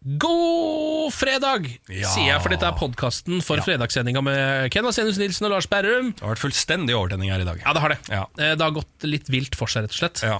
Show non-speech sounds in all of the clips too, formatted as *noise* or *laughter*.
God fredag, Ja. sier jeg, for dette er podkasten for fredagssendinga med Ken Vasenius Nilsen og Lars Berrum. Det har vært fullstendig overtenning her i dag. Ja, det har det. Ja. Eh, Det har gått litt vilt for seg, rett og slett. Ja.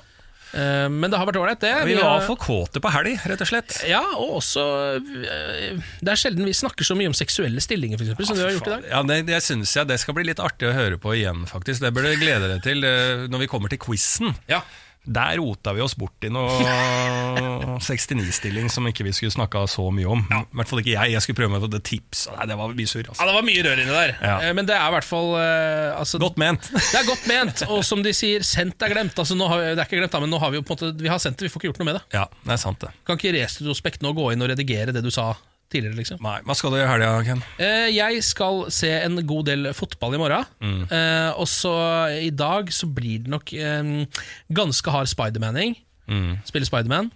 Eh, Men det har vært ålreit, det. Vi var for kåte på helg, rett og slett. Ja, og også eh, Det er sjelden vi snakker så mye om seksuelle stillinger, eksempel, som vi har gjort i dag. Ja, det, det synes jeg det skal bli litt artig å høre på igjen, faktisk. Det bør du glede deg til når vi kommer til quizen. Ja. Der rota vi oss bort i noe *laughs* 69-stilling som ikke vi skulle snakka så mye om. I hvert fall ikke jeg. Jeg skulle prøve meg på det tips. Nei, det var mye surr. Ja, Altså. det var mye rør inni der. Ja. Eh, Men det er i hvert fall eh, altså, Godt ment. *laughs* Det er godt ment, og som de sier, sendt er glemt. Altså, har, det er ikke glemt, da, men nå har vi jo på en måte Vi har sendt det, vi får ikke gjort noe med det. Ja, det er sant, det. Kan ikke retrospekt nå gå inn og redigere det du sa tidligere, liksom. Nei, Hva skal du i helga, Ken? Eh, jeg skal se en god del fotball i morgen. Mm. Eh, og så i dag så blir det nok eh, ganske hard Spidermaning. Mm. Spille Spiderman.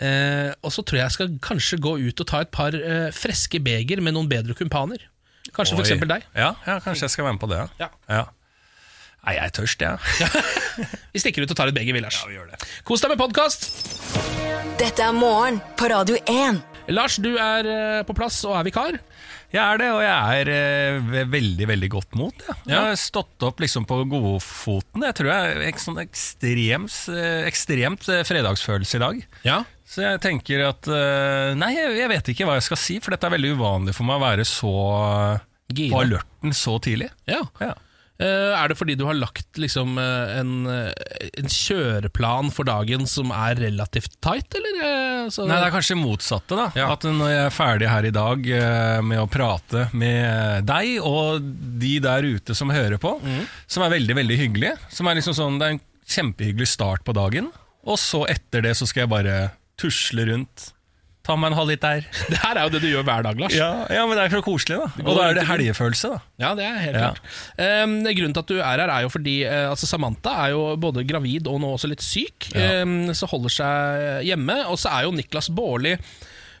Eh, og så tror jeg jeg skal kanskje gå ut og ta et par eh, freske beger med noen bedre kumpaner. Kanskje for Oi. eksempel deg. Ja, ja, kanskje jeg skal være med på det. Ja. ja. Nei, jeg er tørst, jeg. *laughs* Vi stikker ut og tar et beger, vi, Lars. vi gjør det. Kos deg med podkast! Dette er morgen på Radio 1. Lars, du er eh, på plass og er vikar. Jeg er det, og jeg er eh, ved veldig, veldig godt mot. Ja. Jeg har stått opp liksom på godfoten. Jeg tror jeg ek- sånn ekstremt, eh, ekstremt eh, fredagsfølelse i dag. Ja. Så jeg tenker at Nei, jeg, vet ikke hva jeg skal si, for dette er veldig uvanlig for meg å være så Gira. på alerten så tidlig. ja. Ja. Eh, er det fordi du har lagt liksom, eh, en, eh, en kjøreplan for dagen som er relativt tight, eller? så- Nei, det er kanskje motsatte. da Ja. At når jeg er ferdig her i dag med å prate med deg og de der ute som hører på, mm. som er veldig veldig hyggelige Som er liksom sånn, Det er en kjempehyggelig start på dagen. Og så etter det så skal jeg bare tusle rundt. Ta meg en halvliter. *laughs* Det her er jo det du gjør hver dag, Lars. Ja, ja, men det er så koselig, da. Og da er det helgefølelse, da. Ja, det er helt Ja. klart. Um, grunnen til at du er her, er jo fordi uh, altså Samantha er jo både gravid og nå også litt syk. Ja. Um, så holder seg hjemme. Og så er jo Niklas Baarli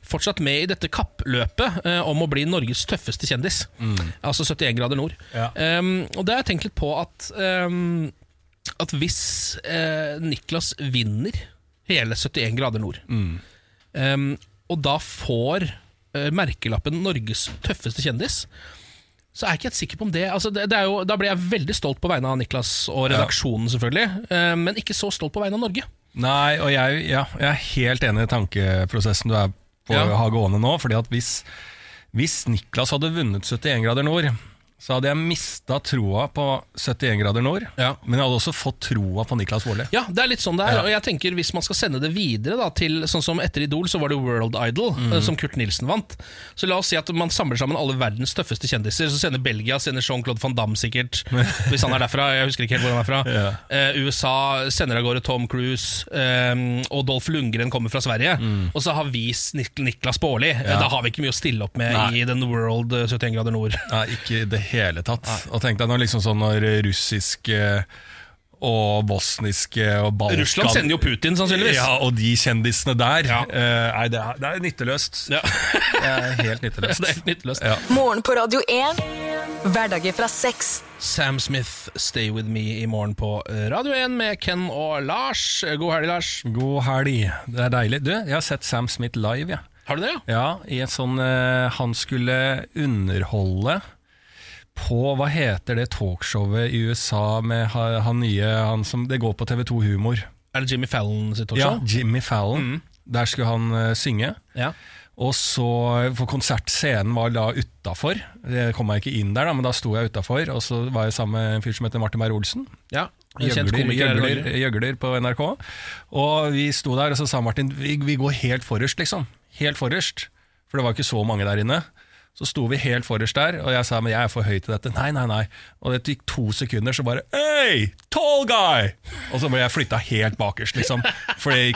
fortsatt med i dette kappløpet eh, om å bli Norges tøffeste kjendis. Altså 71 grader nord. Mm. Ja. Um, og det har jeg tenkt litt på at um, At hvis eh, Niklas vinner hele 71 grader nord, Mm. um, og da får uh, merkelappen 'Norges tøffeste kjendis', så er jeg ikke helt sikker på om det, altså det, det er jo, Da blir jeg veldig stolt på vegne av Niklas og redaksjonen, selvfølgelig, uh, men ikke så stolt på vegne av Norge. Nei, og jeg, ja, jeg er helt enig i tankeprosessen du er på Ja. å ha gående nå. Fordi at hvis, hvis Niklas hadde vunnet 71 grader nord, så hadde jeg mista troa på 71 grader nord. Ja. Men jeg hadde også fått troa på Niklas Baarli. Ja, det er litt sånn det er. Ja. Og jeg tenker Hvis man skal sende det videre da til Sånn som etter Idol, så var det World Idol, Mm. eh, som Kurt Nilsen vant. Så la oss si at man samler sammen alle verdens tøffeste kjendiser. Så sender Belgia sender Jean-Claude van Damme sikkert, *laughs* hvis han er derfra. Jeg husker ikke helt hvor han er fra. Ja. Eh, USA sender av gårde Tom Cruise, eh, og Dolph Lundgren kommer fra Sverige. Og så har vi Nik Niklas Baarli. Eh, Mm. Da har vi ikke mye å stille opp med Nei. i den World eh, 71 grader nord. Nei, ikke det hele tatt. Og tenk deg når liksom sånn når russiske og bosniske og Balkan Russland sender jo Putin, sannsynligvis. Ja, og de kjendisene der. Ja. Uh, nei, det er, det er nytteløst. Ja. *laughs* Det er helt nytteløst. *laughs* det er helt nytteløst. Ja. Morgen på Radio 1. Hverdager fra sex. Sam Smith, Stay With Me i morgen på Radio 1 med Ken og Lars. God helg, Lars. God helg. Det er deilig. Du, jeg har sett Sam Smith live, jeg. Har du det, ja? Ja, i en sånn uh, Han skulle underholde på Hva heter det talkshowet i USA med ha- han nye han som, Det går på TV2 Humor. Er det Jimmy Fallon sitt talkshow? Ja. Jimmy Fallon. Der skulle han uh, synge. Ja. Og så, for konsertscenen var da utafor. Jeg kom meg ikke inn der, da, men da sto jeg utafor. Og så var jeg sammen med en fyr som heter Martin Beyer-Olsen. ja. Gjøgler, Norge. gjøgler på NRK. Og vi sto der, og så sa Martin vi, vi går helt forrest, liksom. Helt forrest. For det var ikke så mange der inne. Så sto vi helt forrest der, og jeg sa men jeg er for høy til dette. Nei, nei, nei. Og det gikk to sekunder, så bare Hey, tall guy! Og så ble jeg flytta helt bakerst, liksom. For de,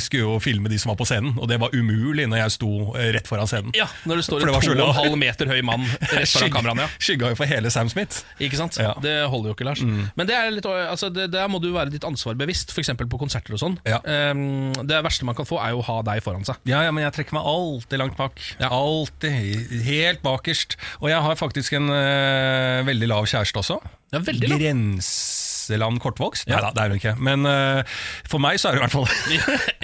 skulle jo filme de som var på scenen, og det var umulig når jeg sto eh, rett foran scenen. Ja, Når du står en to og en halv meter høy mann rett foran kameraet. Ja. Skygga jo for hele Sam Smith. Ikke sant? Ja. Mm. Det holder jo ikke, Lars. Men det er litt, altså, det, der må du være ditt ansvar bevisst, f.eks. på konserter og sånn. Ja. Um, det verste man kan få, er jo å ha deg foran seg. Ja, ja, men jeg trekker meg alltid langt bak. Ja. Alltid. Helt bakerst. Og jeg har faktisk en uh, veldig lav kjæreste også. Ja, veldig lav. Grenseland kortvokst? Nei da, det er hun ikke. Men uh, for meg så er hun i hvert fall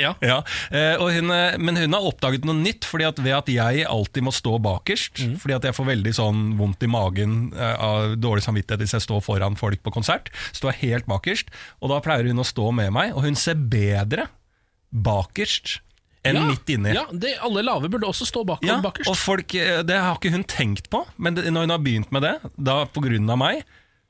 ja. *laughs* ja. Uh, og hun, Men hun har oppdaget noe nytt, fordi at ved at jeg alltid må stå bakerst. Mm. Fordi at jeg får veldig sånn vondt i magen av dårlig samvittighet hvis jeg står foran folk på konsert. Står helt bakerst. Og da pleier hun å stå med meg, og hun ser bedre bakerst enn ja. midt inni. Ja, det, alle lave burde også stå bak Ja, bakerst. og folk, eh, Det har ikke hun tenkt på, men det, når hun har begynt med det, da av meg,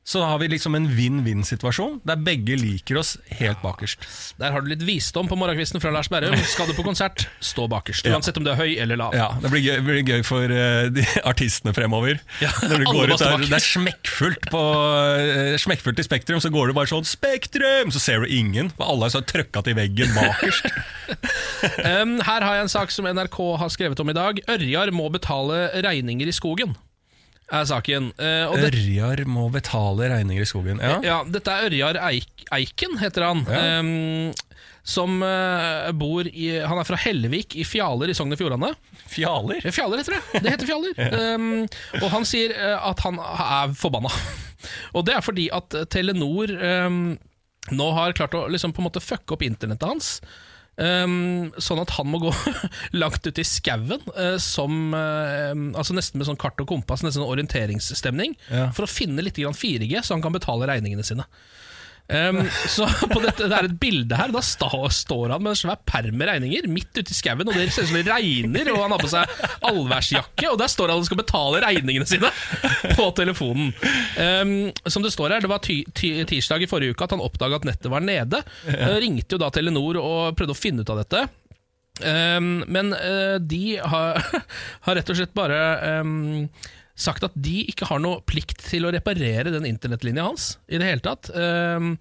så har vi liksom en vinn-vinn-situasjon, der begge liker oss helt bakerst. Der har du litt visdom på morgenkvisten fra Lars Berrum. Skal du på konsert, stå bakerst. Uansett om du er høy eller lav. Ja, Det blir gøy, blir gøy for uh, de *laughs* artistene fremover. Ja, Når du går ut der. Det er smekkfullt på uh, Smekkfullt i Spektrum, så går du bare sånn 'Spektrum!' Så ser du ingen, for alle er så trøkka til veggen bakerst. *laughs* *laughs* Um, her har jeg en sak som NRK har skrevet om i dag. Ørjar må betale regninger i skogen, er saken. Uh, og det, Ørjar må betale regninger i skogen. Ja, ja, dette er Ørjar Eik, Eiken, heter han. Ja. Um, som uh, bor i Han er fra Hellevik i Fjaler i Sogn og Fjordane. Fjaler. Eh, Fjaler heter det. Det heter Fjaler. *laughs* Um, og han sier uh, at han er forbanna. *laughs* og det er fordi at Telenor um, nå har klart å liksom på en måte fucke opp internettet hans. Um, sånn at han må gå *laughs* langt ut i skauen, uh, som uh, altså nesten med sånn kart og kompass, nesten sånn orienteringsstemning, Ja. for å finne litt grann 4G, så han kan betale regningene sine. Um, så *laughs* på dette, Det er et bilde her. Da sta, står han med en svær perm med regninger midt ute i skauen, og det ser ut som det regner, og han har på seg allværsjakke, og der står han og skal betale regningene sine *laughs* på telefonen. Um, som det står her, det var tirsdag i forrige uke at han oppdaga at nettet var nede. Uh, ringte jo da Telenor og prøvde å finne ut av dette. Um, men uh, de har, *laughs* har rett og slett bare um, sagt at de ikke har noe plikt til å reparere den internettlinja hans i det hele tatt. Um,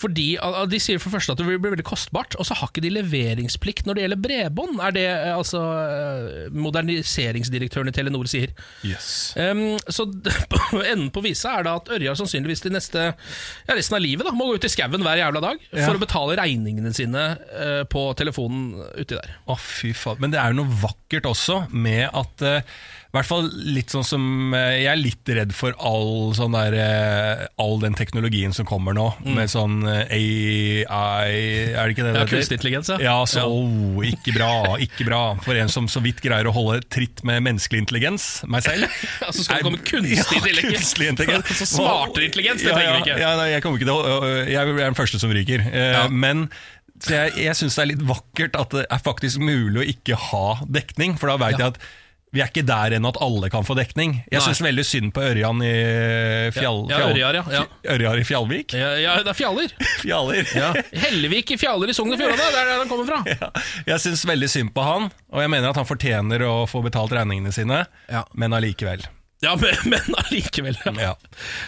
fordi uh, De sier for første at det vil bli veldig kostbart, og så har ikke de leveringsplikt når det gjelder bredbånd, er det uh, altså uh, moderniseringsdirektøren i Telenor sier. Yes. Um, så *laughs* enden på visa er da at Ørjar sannsynligvis de neste ja, resten av livet da, må gå ut i skauen hver jævla dag Ja. for å betale regningene sine uh, på telefonen uti der. Å, fy faen. Men det er jo noe vakkert også med at eh, i hvert fall litt sånn som eh, Jeg er litt redd for all sånn der eh, All den teknologien som kommer nå, med sånn eh, AI Er det ikke det Mm. Ja, det heter? kunstig intelligens, ja. Ja, så oh, ikke bra, ikke bra. For en som så vidt greier å holde tritt med menneskelig intelligens, meg selv. *laughs* Altså skal det komme kunstig *laughs* Ja, intelligens? kunstig intelligens. *laughs* Så smartere intelligens, det Ja, trenger vi ikke. Ja, nei, jeg kommer ikke til Jeg er den første som ryker. Ja. Men så jeg, jeg syns det er litt vakkert at det er faktisk mulig å ikke ha dekning, for da veit Ja. jeg at vi er ikke der ennå at alle kan få dekning. Jeg syns veldig synd på Ørjan i Fjall... Ja, ja, Ørjar, ja, ja. Ørjar i Fjallvik? Ja, ja, det er fjaller. *laughs* Fjaller. Hellevik i Fjaller i Sogn og Fjordane, det er der han kommer fra. Ja. Jeg syns veldig synd på han, og jeg mener at han fortjener å få betalt regningene sine, Ja. men allikevel. Ja, *laughs* men, allikevel. Ja.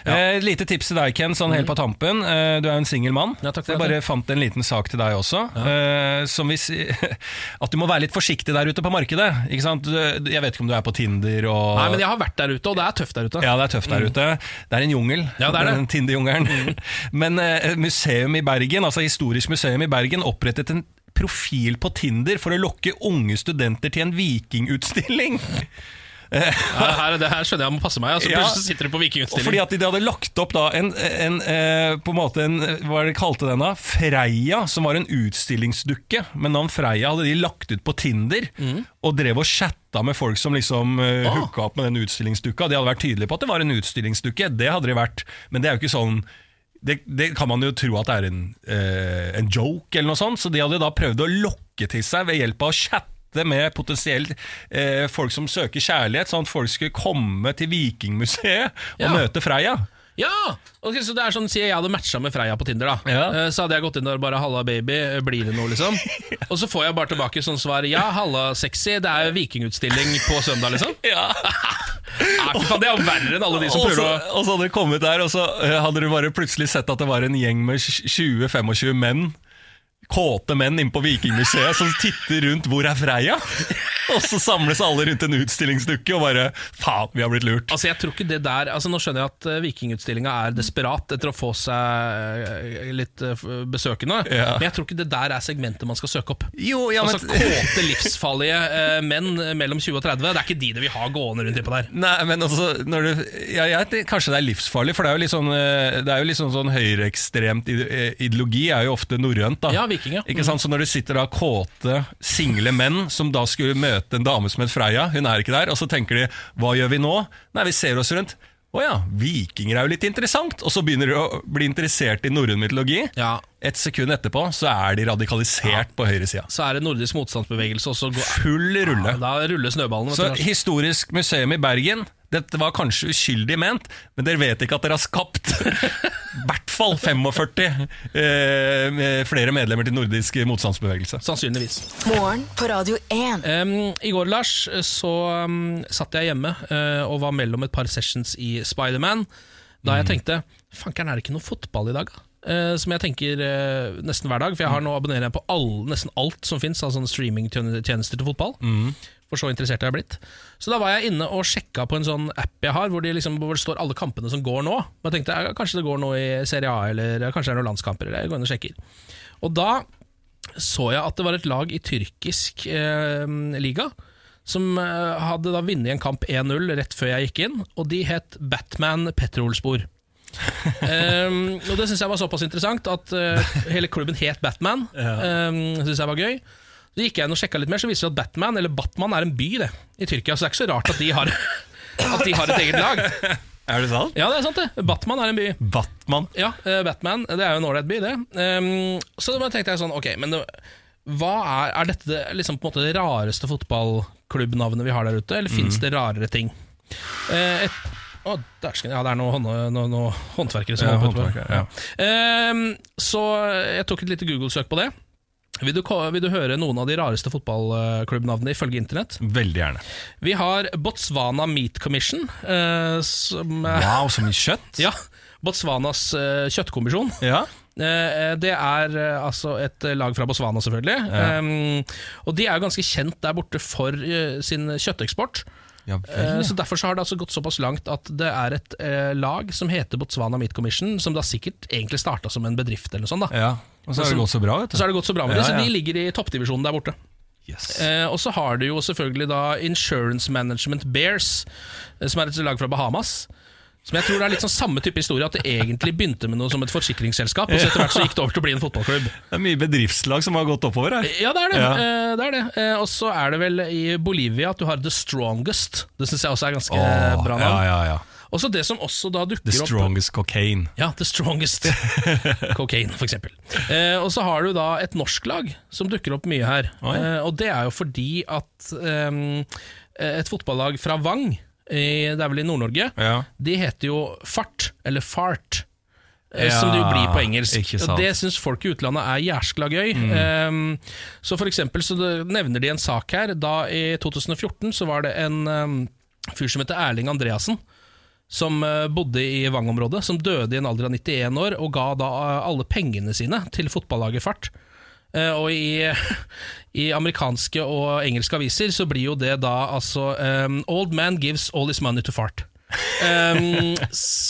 Ja. Eh, lite tips til deg, Ken, sånn helt på tampen. Eh, du er jo en singel mann. Ja, takk for så jeg det. bare fant en liten sak til deg også. Eh, som hvis, *laughs* at du må være litt forsiktig der ute på markedet. Ikke sant? Du, jeg vet ikke om du er på Tinder og Nei, men jeg har vært der ute, og det er tøft der ute. ja, det er tøft der ute. Det er en jungel. Ja, det er det. Den *laughs* Tinder-jungelen. Men eh, museum i Bergen, altså Historisk museum i Bergen opprettet en profil på Tinder for å lokke unge studenter til en vikingutstilling. *laughs* Her, det her skjønner jeg må passe meg. Altså, Ja. Plutselig sitter du på vikingutstilling. Fordi at de hadde lagt opp da en, en eh, På en måte en Hva er det de kalte den da? Freia, som var en utstillingsdukke med navn Freia, hadde de lagt ut på Tinder. Og drev og chatta med folk som liksom uh, Ah. hooka opp med den utstillingsdukka. De hadde vært tydelige på at det var en utstillingsdukke. Det hadde de vært. Men det er jo ikke sånn det, det kan man jo tro at det er en, uh, en joke, eller noe sånt. Så de hadde da prøvd å lokke til seg ved hjelp av å chatte med potensielt eh, folk som søker kjærlighet, sånn at folk skulle komme til Vikingmuseet og Ja. møte Freia. Ja! Okay, så det er sånn, Si jeg hadde matcha med Freia på Tinder, da. Ja. Eh, Så hadde jeg gått inn der og bare 'halla, baby', blir det noe, liksom? *laughs* Og så får jeg bare tilbake sånn svar 'ja, halla, sexy', det er vikingutstilling på søndag, liksom? *laughs* Ja. *laughs* Nei, fy faen, det er jo verre enn alle de som prøver å og så hadde du kommet der, og så eh, hadde du bare plutselig sett at det var en gjeng med 20-25 menn. Kåte menn inne på Vikingmuseet som titter rundt 'Hvor er Freia?' Og så samles alle rundt en utstillingsdukke og bare 'Faen, vi har blitt lurt'. Altså jeg tror ikke det der Altså Nå skjønner jeg at uh, Vikingutstillinga er desperat etter å få seg eh, litt eh, besøkende, Ja. men jeg tror ikke det der er segmentet man skal søke opp. Jo, ja, altså Kåte, livsfarlige uh, menn mellom 20 og 30, det er ikke de det vil ha gående rundt innpå der. Nei, men altså når du, ja, jeg, Kanskje det er livsfarlig, for det er jo litt sånn, eh, det er jo litt sånn, sånn høyreekstremt eh, ideologi er jo ofte norrønt. Ja, viking, ja. Ikke sant? Så når det sitter da kåte, single menn som da skulle møte en dame som het Freia, hun er ikke der, og så tenker de hva gjør vi nå? Nei, vi ser oss rundt. Å ja, vikinger er jo litt interessant. Og så begynner de å bli interessert i norrøn mytologi. Ja. Et sekund etterpå så er de radikalisert på høyresida. Så er det nordisk motstandsbevegelse, også. går Full rulle. ja, Da ruller snøballene. Så du. Historisk museum i Bergen Dette var kanskje uskyldig ment Men dere vet ikke at dere har skapt *laughs* I hvert fall 45 eh, Flere medlemmer til nordisk motstandsbevegelse Sannsynligvis. Morgen på Radio 1. Um, I går, Lars, så um, satt jeg hjemme uh, og var mellom et par sessions i Spiderman. Da jeg tenkte Fankeren, er det ikke noe fotball i dag? da?» Eh, som jeg tenker uh, nesten hver dag. For jeg har nå abonnerer jeg på all, nesten alt som fins av sånne streamingtjenester til fotball. For så interessert er jeg blitt. Så da var jeg inne og sjekka på en sånn app jeg har, hvor, de liksom, hvor det står alle kampene som går nå. Og jeg tenkte kanskje det går noe i Serie A, eller kanskje det er noen landskamper. Eller jeg går inn og sjekker. Og da så jeg at det var et lag i tyrkisk eh, liga som hadde da vunnet en kamp 1-0 rett før jeg gikk inn, og de het Batman Petrolspor. Um, og Det syns jeg var såpass interessant at uh, hele klubben het Batman. *laughs* Um, synes jeg var gøy Så gikk jeg inn og sjekka litt mer, så viser det at Batman Eller Batman er en by det i Tyrkia, så det er ikke så rart at de har, *laughs* at de har et eget lag. Er det sant? Ja, det er sant, det. Batman er en by. Batman Ja, uh, Batman. Det er jo en ålreit by, det. Um, så da tenkte jeg sånn, ok, men det, hva er, er dette det, liksom på en måte det rareste fotballklubbnavnet vi har der ute, eller fins det rarere ting? Uh, et, dæsken, ja, det er noen noe, noe håndverkere som Ja, håndverker, håndverkere, ja. Um, så jeg tok et lite Google-søk på det. Vil du, vil du høre noen av de rareste fotballklubbnavnene ifølge internett? Veldig gjerne Vi har Botswana Meat Commission, Uh, som uh, Wow, så mye kjøtt *laughs* ja, Botswanas uh, kjøttkommisjon. Ja. Det er altså et lag fra Botswana, selvfølgelig. Um, og de er jo ganske kjent der borte for sin kjøtteksport. Ja, Eh, vel, Så Derfor så har det altså gått såpass langt at det er et eh, lag som heter Botswana Meat Commission, som da sikkert egentlig starta som en bedrift, eller noe sånt. da ja. Og så har det gått så bra, vet du Så har det gått så bra med det, så de ligger i toppdivisjonen der borte. yes. Eh, og så har du jo selvfølgelig da Insurance Management Bears, eh, som er et lag fra Bahamas. Som jeg tror det er litt sånn samme type historie, at det egentlig begynte med noe som et forsikringsselskap, og så etter hvert så gikk det over til å bli en fotballklubb. Det er mye bedriftslag som har gått oppover her Ja, det er det. Ja. Eh, det, er det. Eh, og så er det vel i Bolivia at du har The Strongest. Det syns jeg også er ganske Åh, bra ja, navn. ja, ja. Og så det som også da dukker opp The opp strongest cocaine Ja, The Strongest. *laughs* Cocaine, for eksempel. Eh, og så har du da et norsk lag som dukker opp mye her. Eh, og det er jo fordi at ehm, et fotballag fra Vang, i, det er vel i Nord-Norge, Ja. de heter jo Fart, eller Fart. eh, Ja, som det jo blir på engelsk. Og Det syns folk i utlandet er jæskla gøy. Ehm, så for eksempel så nevner de en sak her. Da I 2014 så var det en um, fyr som heter Erling Andreassen som uh, bodde i Vang-området, som døde i en alder av 91 år, og ga da eh, alle pengene sine til fotballaget Fart. Eh, og i, *laughs* i amerikanske og engelske aviser så blir jo det da altså um, Old man gives all his money to fart. *laughs* Um,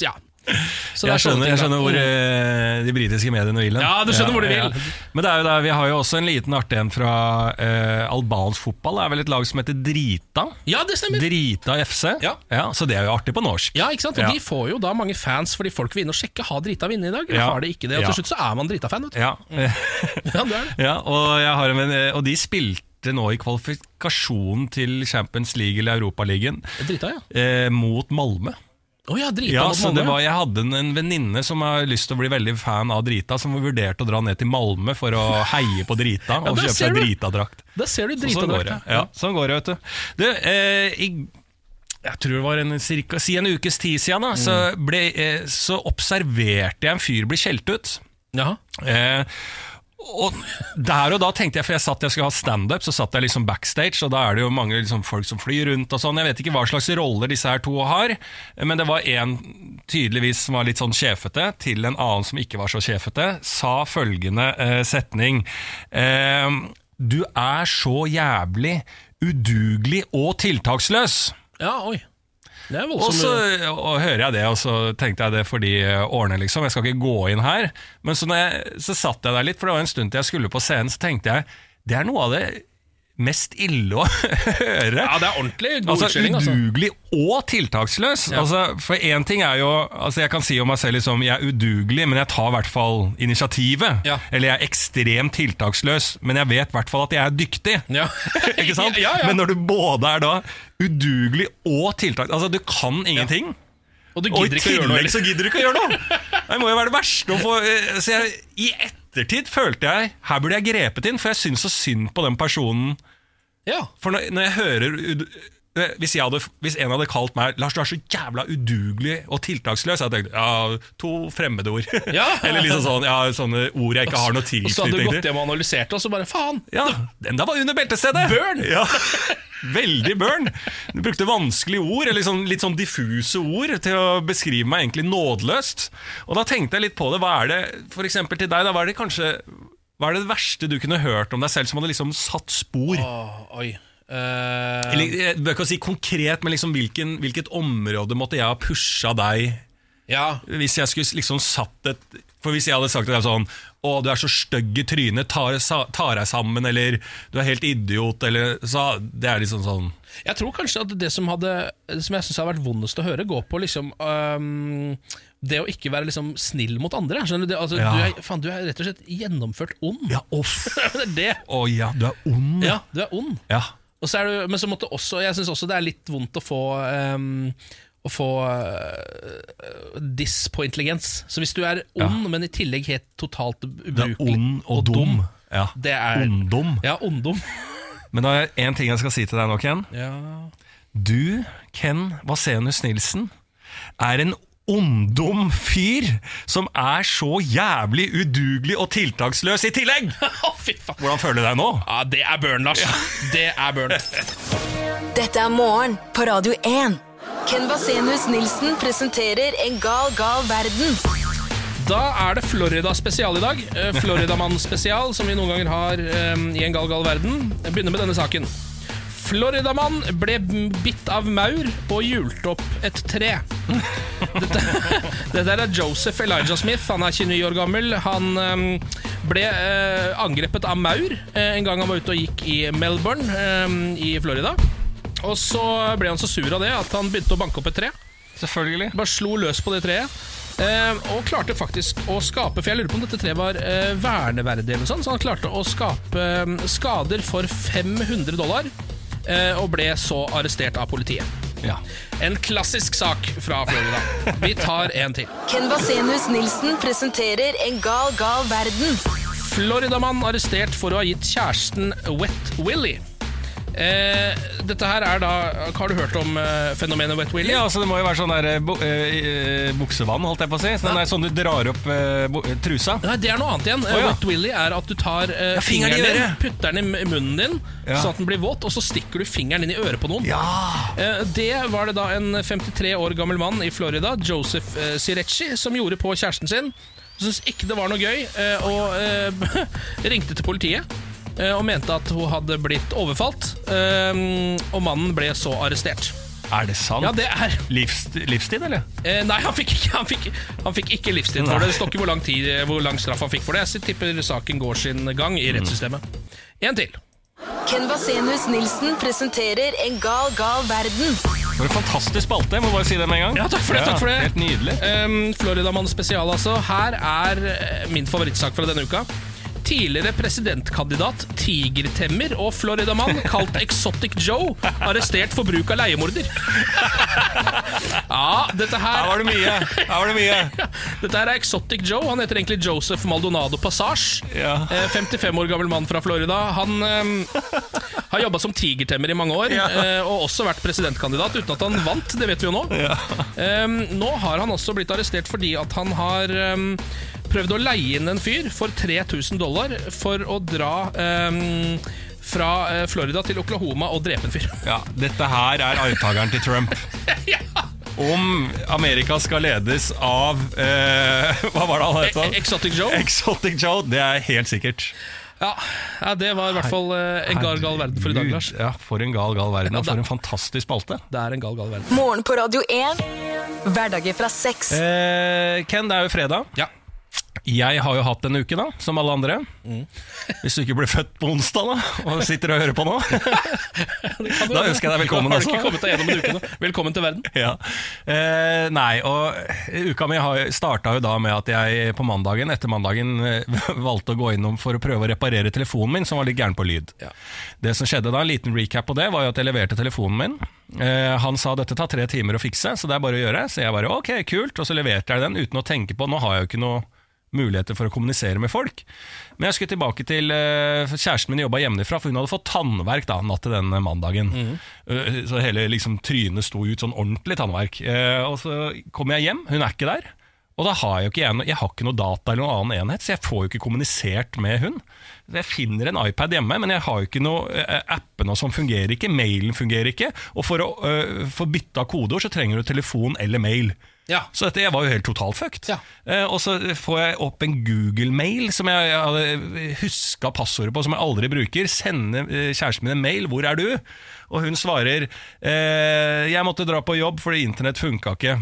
ja. *laughs* Så Jeg skjønner, jeg skjønner hvor Mm. eh, de britiske mediene vil. Ja, du skjønner hvor de vil. Men det er jo der, vi har jo også en liten artig en fra uh, albansk fotball. Det er vel et lag som heter Drita. Ja, det stemmer! Drita FC. Ja. Så det er jo artig på norsk. Ja, ikke sant? Og Ja. De får jo da mange fans fordi folk vil inn og sjekke Har Drita vunnet i dag, eller Ja. har de ikke det. Og til slutt så er man Drita-fan. vet du. Ja. Ja, det er det. *laughs* ja og, en, eh, og de spilte nå i kvalifikasjonen til Champions League eller Europaligaen Drita, ja. eh, mot Malmö. Å ja, Drita Ja, så det var, Jeg hadde en, en venninne som har lyst til å bli veldig fan av Drita, som vurderte å dra ned til Malmö for å heie på Drita og kjøpe seg. Drita-drakt. Der ser du Så Sånn går det. Ja, sånn går det, vet du. du eh, i, jeg tror det var en, cirka, si en ukes tid siden, da, så, Mm. ble, eh, så observerte jeg en fyr bli skjelt ut. Jaha. Eh, Og der og da tenkte jeg, for jeg satt jeg skulle ha standup, så satt jeg liksom backstage, og da er det jo mange liksom, folk som flyr rundt og sånn. Jeg vet ikke hva slags roller disse her to har, men det var en tydeligvis som var litt sånn sjefete, til en annen som ikke var så sjefete, sa følgende eh, setning. Eh, du er så jævlig udugelig og tiltaksløs. Ja, oi. Og så hører jeg det, og så tenkte jeg det for de årene, liksom. Jeg skal ikke gå inn her. Men så, jeg, så satt jeg der litt, for det var en stund til jeg skulle på scenen, så tenkte jeg det er noe av det mest ille å *laughs* høre. Ja, det er ordentlig god Altså unnskyldning, altså. Udugelig og tiltaksløs. Ja. Altså, for én ting er jo altså Jeg kan si om meg selv liksom, jeg er udugelig, men jeg tar i hvert fall initiativet. Ja. Eller jeg er ekstremt tiltaksløs, men jeg vet i hvert fall at jeg er dyktig. Ja. *laughs* Ikke sant? Men når du både er da udugelig og tiltak Altså, du kan ingenting. Og Og i tillegg så gidder du ikke å gjøre noe! *laughs* Det må jo være det verste å få eh, Så jeg, I ettertid følte jeg Her burde jeg grepet inn, for jeg syns så synd på den personen. Ja. For når, når jeg hører hvis, jeg hadde, hvis en hadde kalt meg Lars, du er så jævla udugelig og tiltaksløs, hadde jeg tenkt ja, to fremmedord. *laughs* Ja. Eller liksom sånn, ja, sånne ord jeg ikke har noe til Og så hadde du gått hjem og analysert, og så bare faen! Ja, den der var under beltestedet! Burn! Ja, Veldig burn. Du brukte vanskelige ord, eller sånn, litt sånn diffuse ord, til å beskrive meg egentlig nådeløst. Og da tenkte jeg litt på det. Hva er det, for eksempel til deg, da, hva er det kanskje Hva er det verste du kunne hørt om deg selv som hadde liksom satt spor? Åh, oi. Eh, Eller, du bør ikke si konkret, men liksom hvilken, hvilket område måtte jeg ha pusha deg ja. hvis jeg skulle liksom satt et For hvis jeg hadde sagt til deg sånn Å, du er så stygg i trynet, tar, tar deg sammen, eller du er helt idiot, eller så Det er liksom sånn Jeg tror kanskje at det som, hadde, det som jeg synes har vært vondest å høre, går på liksom um, det å ikke være liksom snill mot andre. Skjønner du? Altså, Ja. du, er, fan, du er rett og slett gjennomført ond. Ja, off. *laughs* det er det. Å ja, du er ond. Ja, du er ond. Ja. Og så er du, men så måtte også, jeg syns også det er litt vondt å få um, Å få uh, diss på intelligens. Så hvis du er ond, men i tillegg helt totalt ubrukelig Du er ond og dum. Ja. Det er Onddom. Ja, onddom. *laughs* Men da er én ting jeg skal si til deg nå, Ken. Ja. Du, Ken Vasenius Nilsen, er en onddom fyr som er så jævlig udugelig og tiltaksløs i tillegg! *laughs* Fy faen. Hvordan føler du deg nå? Ja, det er burn, Lars. Det er burn. *laughs* Dette er morgen på Radio 1. Ken Vasenius Nilsen presenterer En gal, gal verden. Da er det Florida spesial i dag. Eh, Floridamann spesial, som vi noen ganger har um, i En gal, gal verden. Jeg begynner med denne saken. Floridamann ble bitt av maur og hjulte opp et tre. Dette, *laughs* dette er Joseph Elijah Smith. Han er 29 år gammel. Han um, ble uh, angrepet av maur uh, en gang han var ute og gikk i Melbourne um, i Florida. Og så ble han så sur av det at han begynte å banke opp et tre. Selvfølgelig. Bare slo løs på det treet. Uh, og klarte faktisk å skape For jeg lurer på om dette treet var eh, verneverdig, eller noe sånt, så han klarte å skape skader for 500 dollar. Eh, og ble så arrestert av politiet. Ja. En klassisk sak fra Florida. Vi tar en til. Ken Vasenius Nilsen presenterer En gal, gal verden. Floridamann arrestert for å ha gitt kjæresten Wet Willy. Eh, dette her er da Har du hørt om eh, fenomenet Wet Willy? Ja, altså Det må jo være sånn der eh, bu eh, eh, buksevann, holdt jeg på å si. Sånn, der, sånn du drar opp eh, trusa. Nei, det er noe annet igjen. Oh, ja. Wet Willy er at du tar Ja, fingeren fingeren din, putter den i munnen din, Ja. sånn at den blir våt, og så stikker du fingeren inn i øret på noen. Ja! Eh, Det var det da en 53 år gammel mann i Florida, Joseph eh, Sirecci, som gjorde på kjæresten sin. Syntes ikke det var noe gøy, og *laughs* ringte til politiet. Eh, Og mente at hun hadde blitt overfalt, eh, og mannen ble så arrestert. Er det sant? Ja, det er Livs, livstid, eller? Eh, nei, han fikk, ikke, han, fikk, han fikk ikke livstid for det. Det står ikke hvor lang, tid, hvor lang straff han fikk for det. Jeg tipper saken går sin gang i rettssystemet. En til. Ken Vasenius Nilsen presenterer En gal, gal verden. For en fantastisk spalte. Jeg må bare si det med en gang. Ja, takk for det, takk for det. Helt nydelig. Um, Floridamann spesial, altså. Her er eh, min favorittsak fra denne uka. Tidligere presidentkandidat, tigertemmer og floridamann kalt Exotic Joe arrestert for bruk av leiemorder. *laughs* ja, dette her Her var det mye. Her var det mye. *laughs* Dette her er Exotic Joe. Han heter egentlig Joseph Maldonado Passage. Ja. Eh, 55 år gammel mann fra Florida. Han um, har jobba som tigertemmer i mange år, Ja. eh, og også vært presidentkandidat, uten at han vant. Det vet vi jo nå. Eh, nå har han også blitt arrestert fordi at han har eh, prøvd å leie inn en fyr for 3000 dollar for å dra um, fra eh, Florida til Oklahoma og drepe en fyr. *laughs* Ja, dette her er arvtakeren til Trump. *laughs* ja. Om Amerika skal ledes av eh, *laughs* Hva var det han het? da? Exotic Joe. Exotic Joe, det er helt sikkert. Ja, ja det var i hvert fall eh, en gal, gal verden for i dag, Lars. Ja, For en gal, gal verden, og for en fantastisk spalte. Det er en gal, gal verden. Morgen på Radio 1. Hverdager fra sex. Eh, Ken, det er jo fredag. Ja. Jeg har jo hatt en uke, da, som alle andre. Hvis du ikke ble født på onsdag da og sitter og hører på nå. *laughs* Da ønsker jeg deg velkommen, altså. Velkommen til verden. Ja. Eh, nei, og uka mi starta jo da med at jeg på mandagen, etter mandagen eh, *laughs* valgte å gå innom for å prøve å reparere telefonen min, som var litt gæren på lyd. Ja. Det som skjedde da, en liten recap på det, var jo at jeg leverte telefonen min. Eh, han sa dette tar tre timer å fikse, så det er bare å gjøre. Så jeg bare ok, kult, og så leverte jeg den uten å tenke på Nå har jeg jo ikke noe muligheter for å kommunisere med folk. Men jeg skulle tilbake til eh, Kjæresten min jobba hjemmefra, for hun hadde fått tannverk da, natt til den mandagen. Eh, så hele liksom, trynet sto ut, sånn ordentlig tannverk. Eh, og så kommer jeg hjem, hun er ikke der. Og da har jeg jo ikke jeg, jeg har ikke noe data eller noen annen enhet, så jeg får jo ikke kommunisert med hun. Jeg finner en iPad hjemme, men jeg har jo ikke noe appen Appene som fungerer ikke, mailen fungerer ikke. Og for å uh, få bytta kodeord, så trenger du telefon eller mail. Ja. Så dette jeg var jo helt totalt fucked. Ja. Eh, og så får jeg opp en Google-mail som jeg, jeg hadde huska passordet på, som jeg aldri bruker. Sende eh, kjæresten min en mail. 'Hvor er du?' Og hun svarer eh, 'Jeg måtte dra på jobb fordi internett funka ikke'.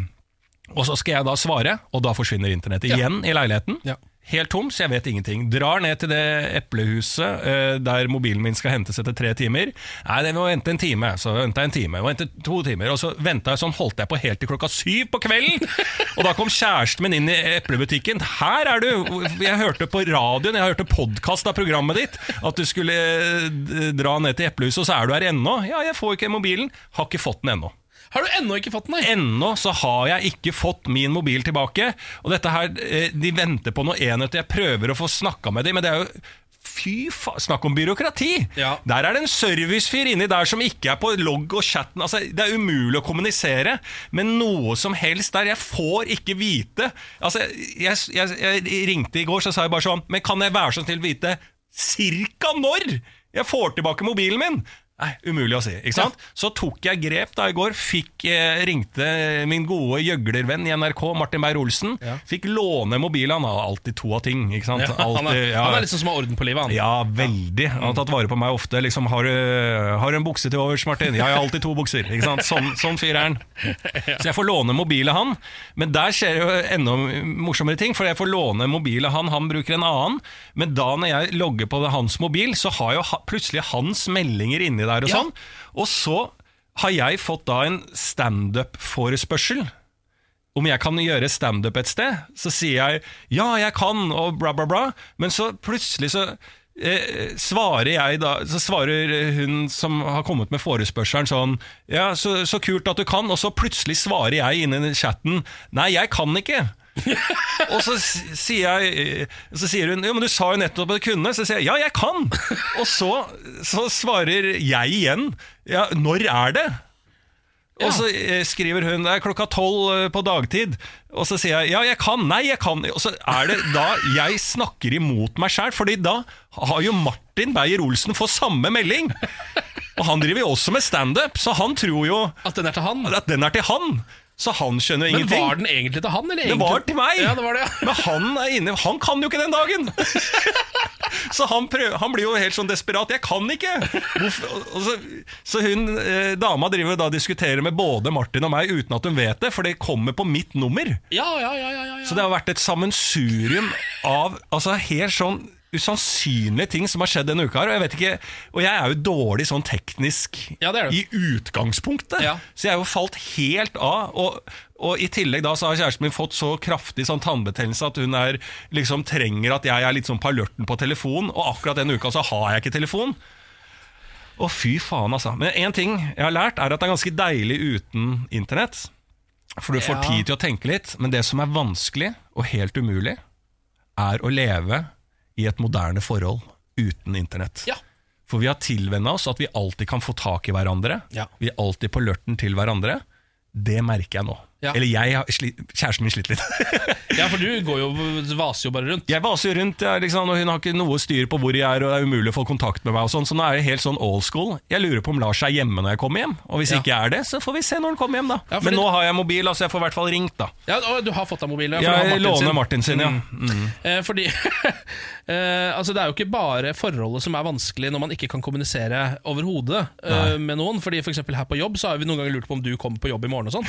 Og så skal jeg da svare, og da forsvinner internett igjen i leiligheten. Ja. Helt tom, så jeg vet ingenting. Drar ned til det eplehuset eh, der mobilen min skal hentes etter tre timer. Nei, det må vente en time. Så venta jeg en time, og vente to timer. Og så venta jeg sånn, holdt jeg på helt til klokka syv på kvelden. *laughs* Og da kom kjæresten min inn i eplebutikken. Her er du! Jeg hørte på radioen, jeg hørte podkast av programmet ditt, at du skulle eh, dra ned til eplehuset, og så er du her ennå. Ja, jeg får ikke mobilen. Har ikke fått den ennå. Har du ennå ikke fått den? nei? Ennå så har jeg ikke fått min mobil tilbake. Og dette her, eh, De venter på noe enheter. Jeg prøver å få snakka med dem, men det er jo Fy faen, snakk om byråkrati! Ja. Der er det en servicefyr inni der som ikke er på logg og chatten. Altså, det er umulig å kommunisere med noe som helst der. Jeg får ikke vite Altså, jeg, jeg, jeg ringte i går, så sa jeg bare sånn Men kan jeg være så snill vite cirka når jeg får tilbake mobilen min? Nei, umulig å si. ikke sant? Så tok jeg grep da i går. Fikk, eh, ringte min gode gjøglervenn i NRK, Martin Beyer-Olsen. Ja. Fikk låne mobilen. Han har alltid to av ting. ikke sant? Ja, han, er, Alltid, ja. han er sånn som har orden på livet, han. Ja, veldig. Han har tatt vare på meg ofte. Liksom, har, du, har du en bukse til overs, Martin? Ja, jeg har alltid to bukser. Ikke sant? Sånn, sånn fyr er han. Så jeg får låne mobilen han. Men der skjer jo enda morsommere ting, for jeg får låne mobilen han, han bruker en annen. Men da når jeg logger på hans mobil, så har jo plutselig hans meldinger inni der og Ja. sånn. Og så har jeg fått da en standup-forespørsel om jeg kan gjøre standup et sted, så sier jeg ja, jeg kan, og bla, bla, bla. Men så plutselig så eh, svarer jeg da Så svarer hun som har kommet med forespørselen sånn Ja, så, så kult at du kan. Og så plutselig svarer jeg inni chatten Nei, jeg kan ikke. *laughs* og så sier jeg eh, Så sier hun Jo, men du sa jo nettopp at du kunne. Så sier jeg ja, jeg kan. Og så, så svarer jeg igjen Ja, når er det? Og så eh, skriver hun det er klokka tolv eh, på dagtid. Og så sier jeg ja, jeg kan. Nei, jeg kan. Og så er det da jeg snakker imot meg sjæl, Fordi da har jo Martin Beyer-Olsen fått samme melding. Og han driver jo også med standup, så han tror jo At den er til han. at den er til han. Så han skjønner jo ingenting. Men var den egentlig til han? Eller egentlig? Det var til meg! Ja, det var det, ja. *laughs* Men han er inne Han kan jo ikke den dagen! *laughs* så han, prøver, han blir jo helt sånn desperat. 'Jeg kan ikke!' Så, så hun eh, dama driver da diskuterer med både Martin og meg uten at hun vet det, for det kommer på mitt nummer. Ja, ja, ja, ja, ja, ja. Så det har vært et sammensurium av altså helt sånn usannsynlige ting som har skjedd denne uka. her Og jeg vet ikke Og jeg er jo dårlig sånn teknisk Ja, det du. i utgangspunktet. Ja. Så jeg er jo falt helt av. Og, og i tillegg da så har kjæresten min fått så kraftig sånn tannbetennelse at hun er liksom trenger at jeg er litt sånn på alerten på telefon, og akkurat denne uka så har jeg ikke telefon. Å, fy faen, altså. Men én ting jeg har lært, er at det er ganske deilig uten internett. For du får Ja. tid til å tenke litt. Men det som er vanskelig, og helt umulig, er å leve i et moderne forhold uten internett. Ja. For vi har tilvenna oss at vi alltid kan få tak i hverandre. Ja. Vi er alltid på lørten til hverandre. Det merker jeg nå. Ja. Eller jeg, har sli, kjæresten min sliter litt. *laughs* Ja, for du går jo, vaser jo bare rundt. Jeg vaser jo rundt, jeg, liksom, og hun har ikke noe styr på hvor jeg er, og det er umulig å få kontakt med meg. og sånn, Så nå er det helt sånn old school. Jeg lurer på om Lars er hjemme når jeg kommer hjem. Og hvis Ja. ikke er det, så får vi se når han kommer hjem, da. Ja, Men nå har jeg mobil, altså jeg får i hvert fall ringt, da. Ja, og Du har fått deg mobil? ja, for Jeg Martin sin. låner Martin sin, ja. Mm. Eh, fordi *laughs* eh, altså Det er jo ikke bare forholdet som er vanskelig når man ikke kan kommunisere overhodet eh, med noen. Fordi for eksempel Her på jobb Så har vi noen ganger lurt på om du kommer på jobb i morgen. Og sånn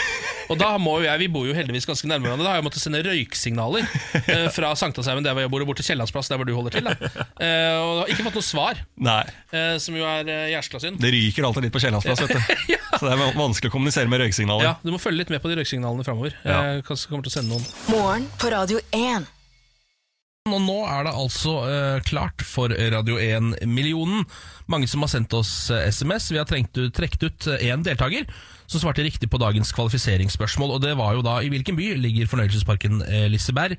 Og da må jo jeg, Vi bor jo heldigvis ganske nærme hverandre. Da har jeg måttet sende røyksignaler *laughs* eh, fra Sankthanshaugen, der hvor jeg bor, og bort til Kiellandsplass, der hvor du holder til. Da. Eh, og har ikke fått noe svar, Nei. eh, som jo er eh, jæskla synd. Det ryker alltid litt på Kiellandsplass, vet du. *laughs* Så det er vanskelig å kommunisere med røyksignaler. Ja, Du må følge litt med på de røyksignalene framover. Ja. Eh, kanskje kommer til å sende noen Morgen på Radio 1. Og nå er det altså eh, klart for Radio 1-millionen. Mange som har sendt oss eh, SMS. Vi har trengt trukket ut én deltaker som svarte riktig på dagens kvalifiseringsspørsmål. Og det var jo da i hvilken by ligger fornøyelsesparken eh, Liseberg?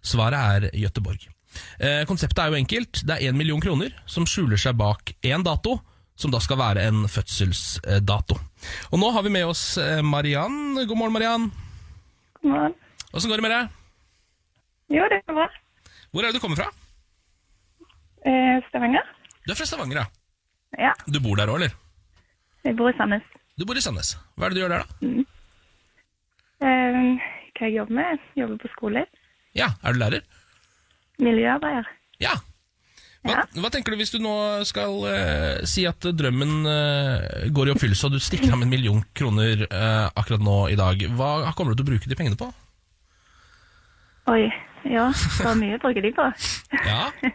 Svaret er Gøteborg. Eh, konseptet er jo enkelt. Det er én million kroner som skjuler seg bak én dato, som da skal være en fødselsdato. Og nå har vi med oss eh, Mariann. God morgen, Mariann. God morgen. Åssen går det med deg? Jo, det er bra. Hvor er det du kommer fra? Eh, Stavanger? Du er fra Stavanger, ja. Ja, Du bor der òg, eller? jeg bor i Sandnes. Du bor i Sandnes. Hva er det du gjør der, da? Eh, hva jeg jobber med? Jeg Jobber på skole. Ja, Er du lærer? Miljøarbeider. Ja. Hva, Ja. hva tenker du hvis du nå skal eh, si at drømmen eh, går i oppfyllelse, og du stikker av med en million kroner eh, akkurat nå i dag? Hva kommer du til å bruke de pengene på? Oi, ja, det var mye bruker de på. Ja, *laughs*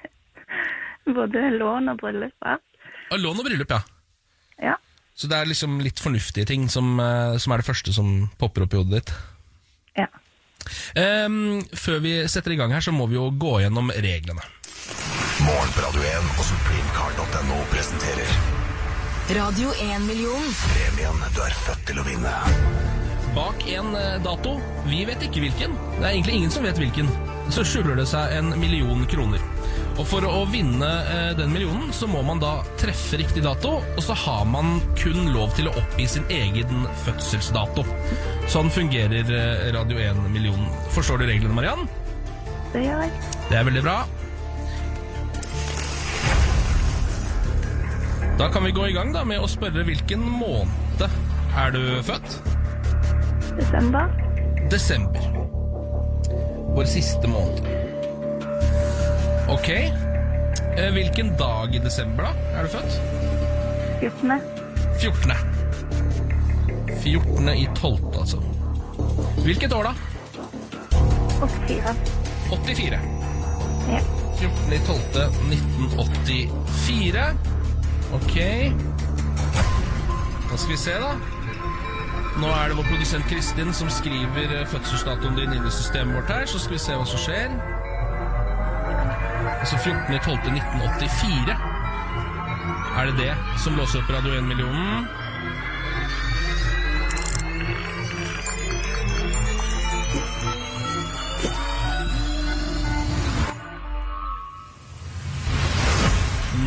Både lån og bryllup Ja. og Lån og bryllup, ja. Ja, Så det er liksom litt fornuftige ting som, eh, som er det første som popper opp i hodet ditt. ja. Um, før vi setter i gang her, så må vi jo gå gjennom reglene. Morgen på Radio 1 og supremecard.no presenterer Radio 1-million. premien du er født til å vinne. Bak en eh, dato, vi vet ikke hvilken, det er egentlig ingen som vet hvilken, så skjuler det seg en million kroner. Og for å vinne eh, den millionen, så må man da treffe riktig dato, og så har man kun lov til å oppgi sin egen fødselsdato. Sånn fungerer eh, Radio 1-millionen. Forstår du reglene, Mariann? Det gjør jeg. Det er veldig bra. Da kan vi gå i gang da med å spørre hvilken måned er du født? Desember. Desember. Vår siste måned. Ok. Eh, Hvilken dag i desember, da? Er du født? 14. 14. 14. i 12., altså. Hvilket år, da? 84. 84. Ja. 14. i 12. 1984. Ok. Da skal vi se, da. Nå er det vår produsent Kristin som skriver eh, fødselsdatoen din inn i systemet vårt her, så skal vi se hva som skjer. Altså 14.12.1984. Er det det som låser opp Radio 1-millionen?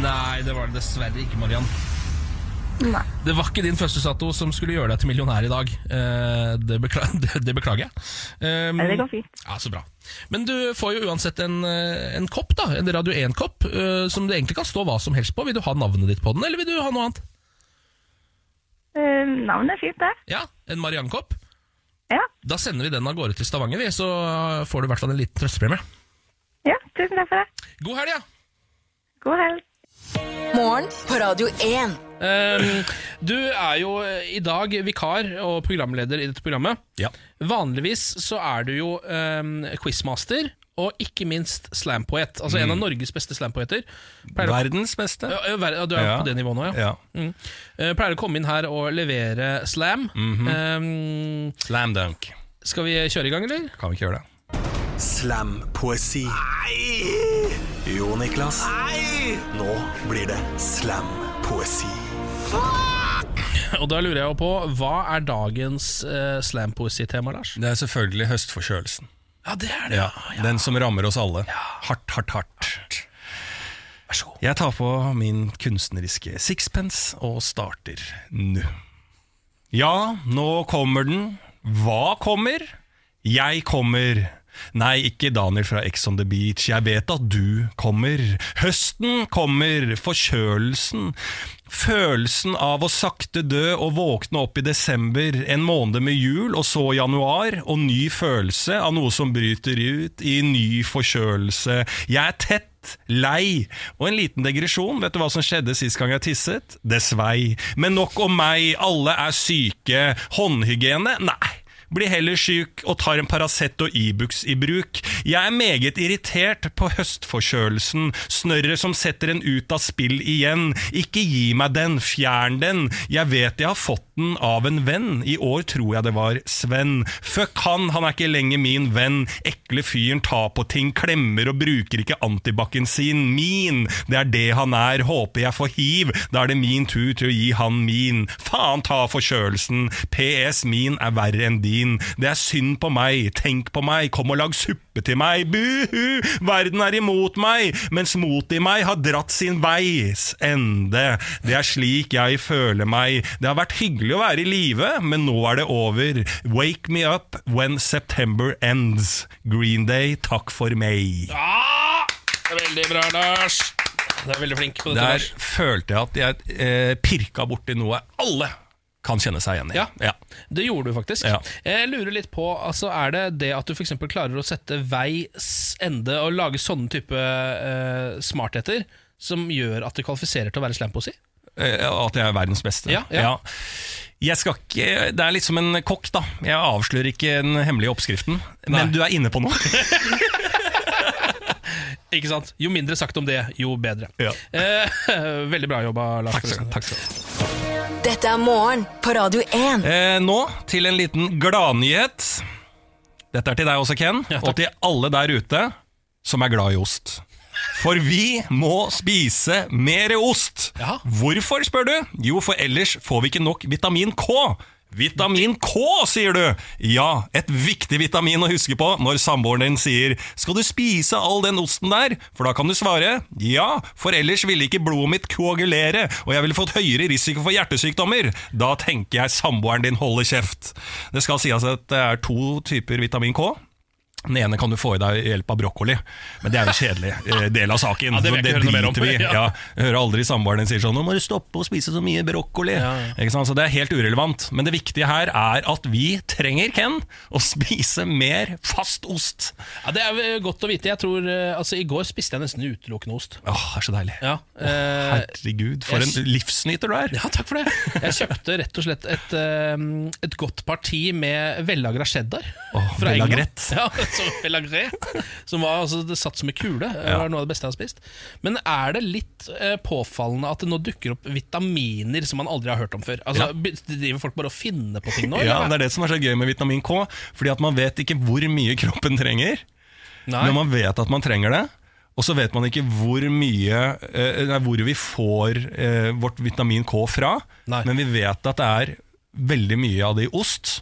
Nei, det var det dessverre ikke, Mariann. Nei. Det var ikke din første Sato som skulle gjøre deg til millionær i dag. Eh, det, bekla *laughs* det, det beklager jeg. Um, det går fint. Ja, Så bra. Men du får jo uansett en, eh, en kopp, da. En Radio 1-kopp, uh, som det egentlig kan stå hva som helst på. Vil du ha navnet ditt på den, eller vil du ha noe annet? Uh, navnet er fint, det. Ja, En Mariann-kopp. Ja. Da sender vi den av gårde til Stavanger, vi, så får du i hvert fall en liten trøstepremie. Ja, tusen takk for det. God helg, ja! God helg. Morgen på Radio 1. Um, du er jo eh, i dag vikar og programleder i dette programmet. Ja. Vanligvis så er du jo um, quizmaster og ikke minst slampoet. Altså en av Norges beste slampoeter. Verdens beste. Ja, ja, ver- du er Ja. på det nivået nå, ja. Ja. Mm. Eh, pleier å komme inn her og levere slam. um, Slam dunk. skal vi kjøre i gang, eller? Kan vi ikke gjøre det? Slam-poesi. Nei! Jo, Niklas. Nei! Nå blir det slam-poesi. *laughs* Og da lurer jeg jo på, hva er dagens eh, slampoesitema, Lars? Det er selvfølgelig høstforkjølelsen. Ja, det er det. Ja, Den som rammer oss alle. Ja. Hardt, hardt, hardt. Vær så god. Jeg tar på min kunstneriske sixpence og starter nå. Ja, nå kommer den. Hva kommer? Jeg kommer. Nei, ikke Daniel fra Ex on the Beach. Jeg vet at du kommer. Høsten kommer, forkjølelsen. Følelsen av å sakte dø og våkne opp i desember, en måned med jul, og så januar, og ny følelse av noe som bryter ut i ny forkjølelse. Jeg er tett. Lei. Og en liten degresjon, Vet du hva som skjedde sist gang jeg tisset? Det svei. Men nok om meg. Alle er syke. Håndhygiene? Nei. Blir heller syk og tar en Paracet og Ibux i bruk. Jeg er meget irritert på høstforkjølelsen, snørret som setter en ut av spill igjen. Ikke gi meg den, fjern den. Jeg vet jeg har fått den av en venn. I år tror jeg det var Sven. Fuck han, han er ikke lenger min venn. Ekle fyren tar på ting, klemmer og bruker ikke antibac-en sin. Min, det er det han er. Håper jeg får hiv. Da er det min tur til å gi han min. Faen ta forkjølelsen. PS min er verre enn din. Det er synd på meg. Tenk på meg. Kom og lag suppe til meg. Buhu! Verden er imot meg, mens motet i meg har dratt sin veis ende. Det er slik jeg føler meg. Det har vært hyggelig å være i live, men nå er det over. Wake me up when September ends. Green Day, takk for meg. Ja! det er veldig bra, Lars. Du er veldig flink på dette. Der følte jeg at jeg eh, pirka borti noe alle kan kjenne seg igjen i. Ja. Det gjorde du faktisk. Ja. Jeg lurer litt på, altså Er det det at du for klarer å sette veis ende og lage sånne type uh, smartheter som gjør at du kvalifiserer til å være slampoesi? Eh, At jeg er verdens beste. Ja, ja. Jeg skal ikke, Det er litt som en kokk, da. Jeg avslører ikke den hemmelige oppskriften. Men du er inne på noe. *laughs* Ikke sant? Jo mindre sagt om det, jo bedre. Ja. Eh, *laughs* veldig bra jobba, Lars. Takk skal, takk skal. Dette er morgen på Radio 1. Eh, nå til en liten gladnyhet. Dette er til deg også, Ken, Ja, og til alle der ute som er glad i ost. For vi må spise mer ost. Ja. Hvorfor, spør du? Jo, for ellers får vi ikke nok vitamin K. Vitamin K, sier du! Ja, et viktig vitamin å huske på når samboeren din sier 'skal du spise all den osten der'? For da kan du svare 'ja, for ellers ville ikke blodet mitt koagulere', og jeg ville fått høyere risiko for hjertesykdommer. Da tenker jeg samboeren din holder kjeft. Det skal sies at det er to typer vitamin K. Den ene kan du få i deg ved hjelp av brokkoli, men det er jo en kjedelig eh, del av saken. *laughs* Ja, det om. driter vi. *laughs* Ja. Ja, hører aldri samboeren din sier sånn 'nå må du stoppe å spise så mye brokkoli'. Ja? Så det er helt urelevant. Men det viktige her er at vi trenger, Ken, å spise mer fast ost. Ja, det er godt å vite. Jeg tror, eh, altså I går spiste jeg nesten utelukkende ost. Åh, det er så deilig. Ja, Åh, Herregud, for jeg- en livsnyter du er. ja, takk for det. Jeg kjøpte rett og slett et, eh, et godt parti med vellagra cheddar. Åh, fra England. Ja, så pelagré, Som var altså, det satt som en kule. Det var noe av det beste jeg har spist. Men er det litt eh, påfallende at det nå dukker opp vitaminer som man aldri har hørt om før? Altså. Driver folk bare og finner på ting nå? Ja, eller? Det er det som er så gøy med vitamin K. Fordi at man vet ikke hvor mye kroppen trenger. Nei. Men man vet at man trenger det. Og så vet man ikke hvor mye eh, Hvor vi får eh, vårt vitamin K fra. Nei. Men vi vet at det er veldig mye av det i ost.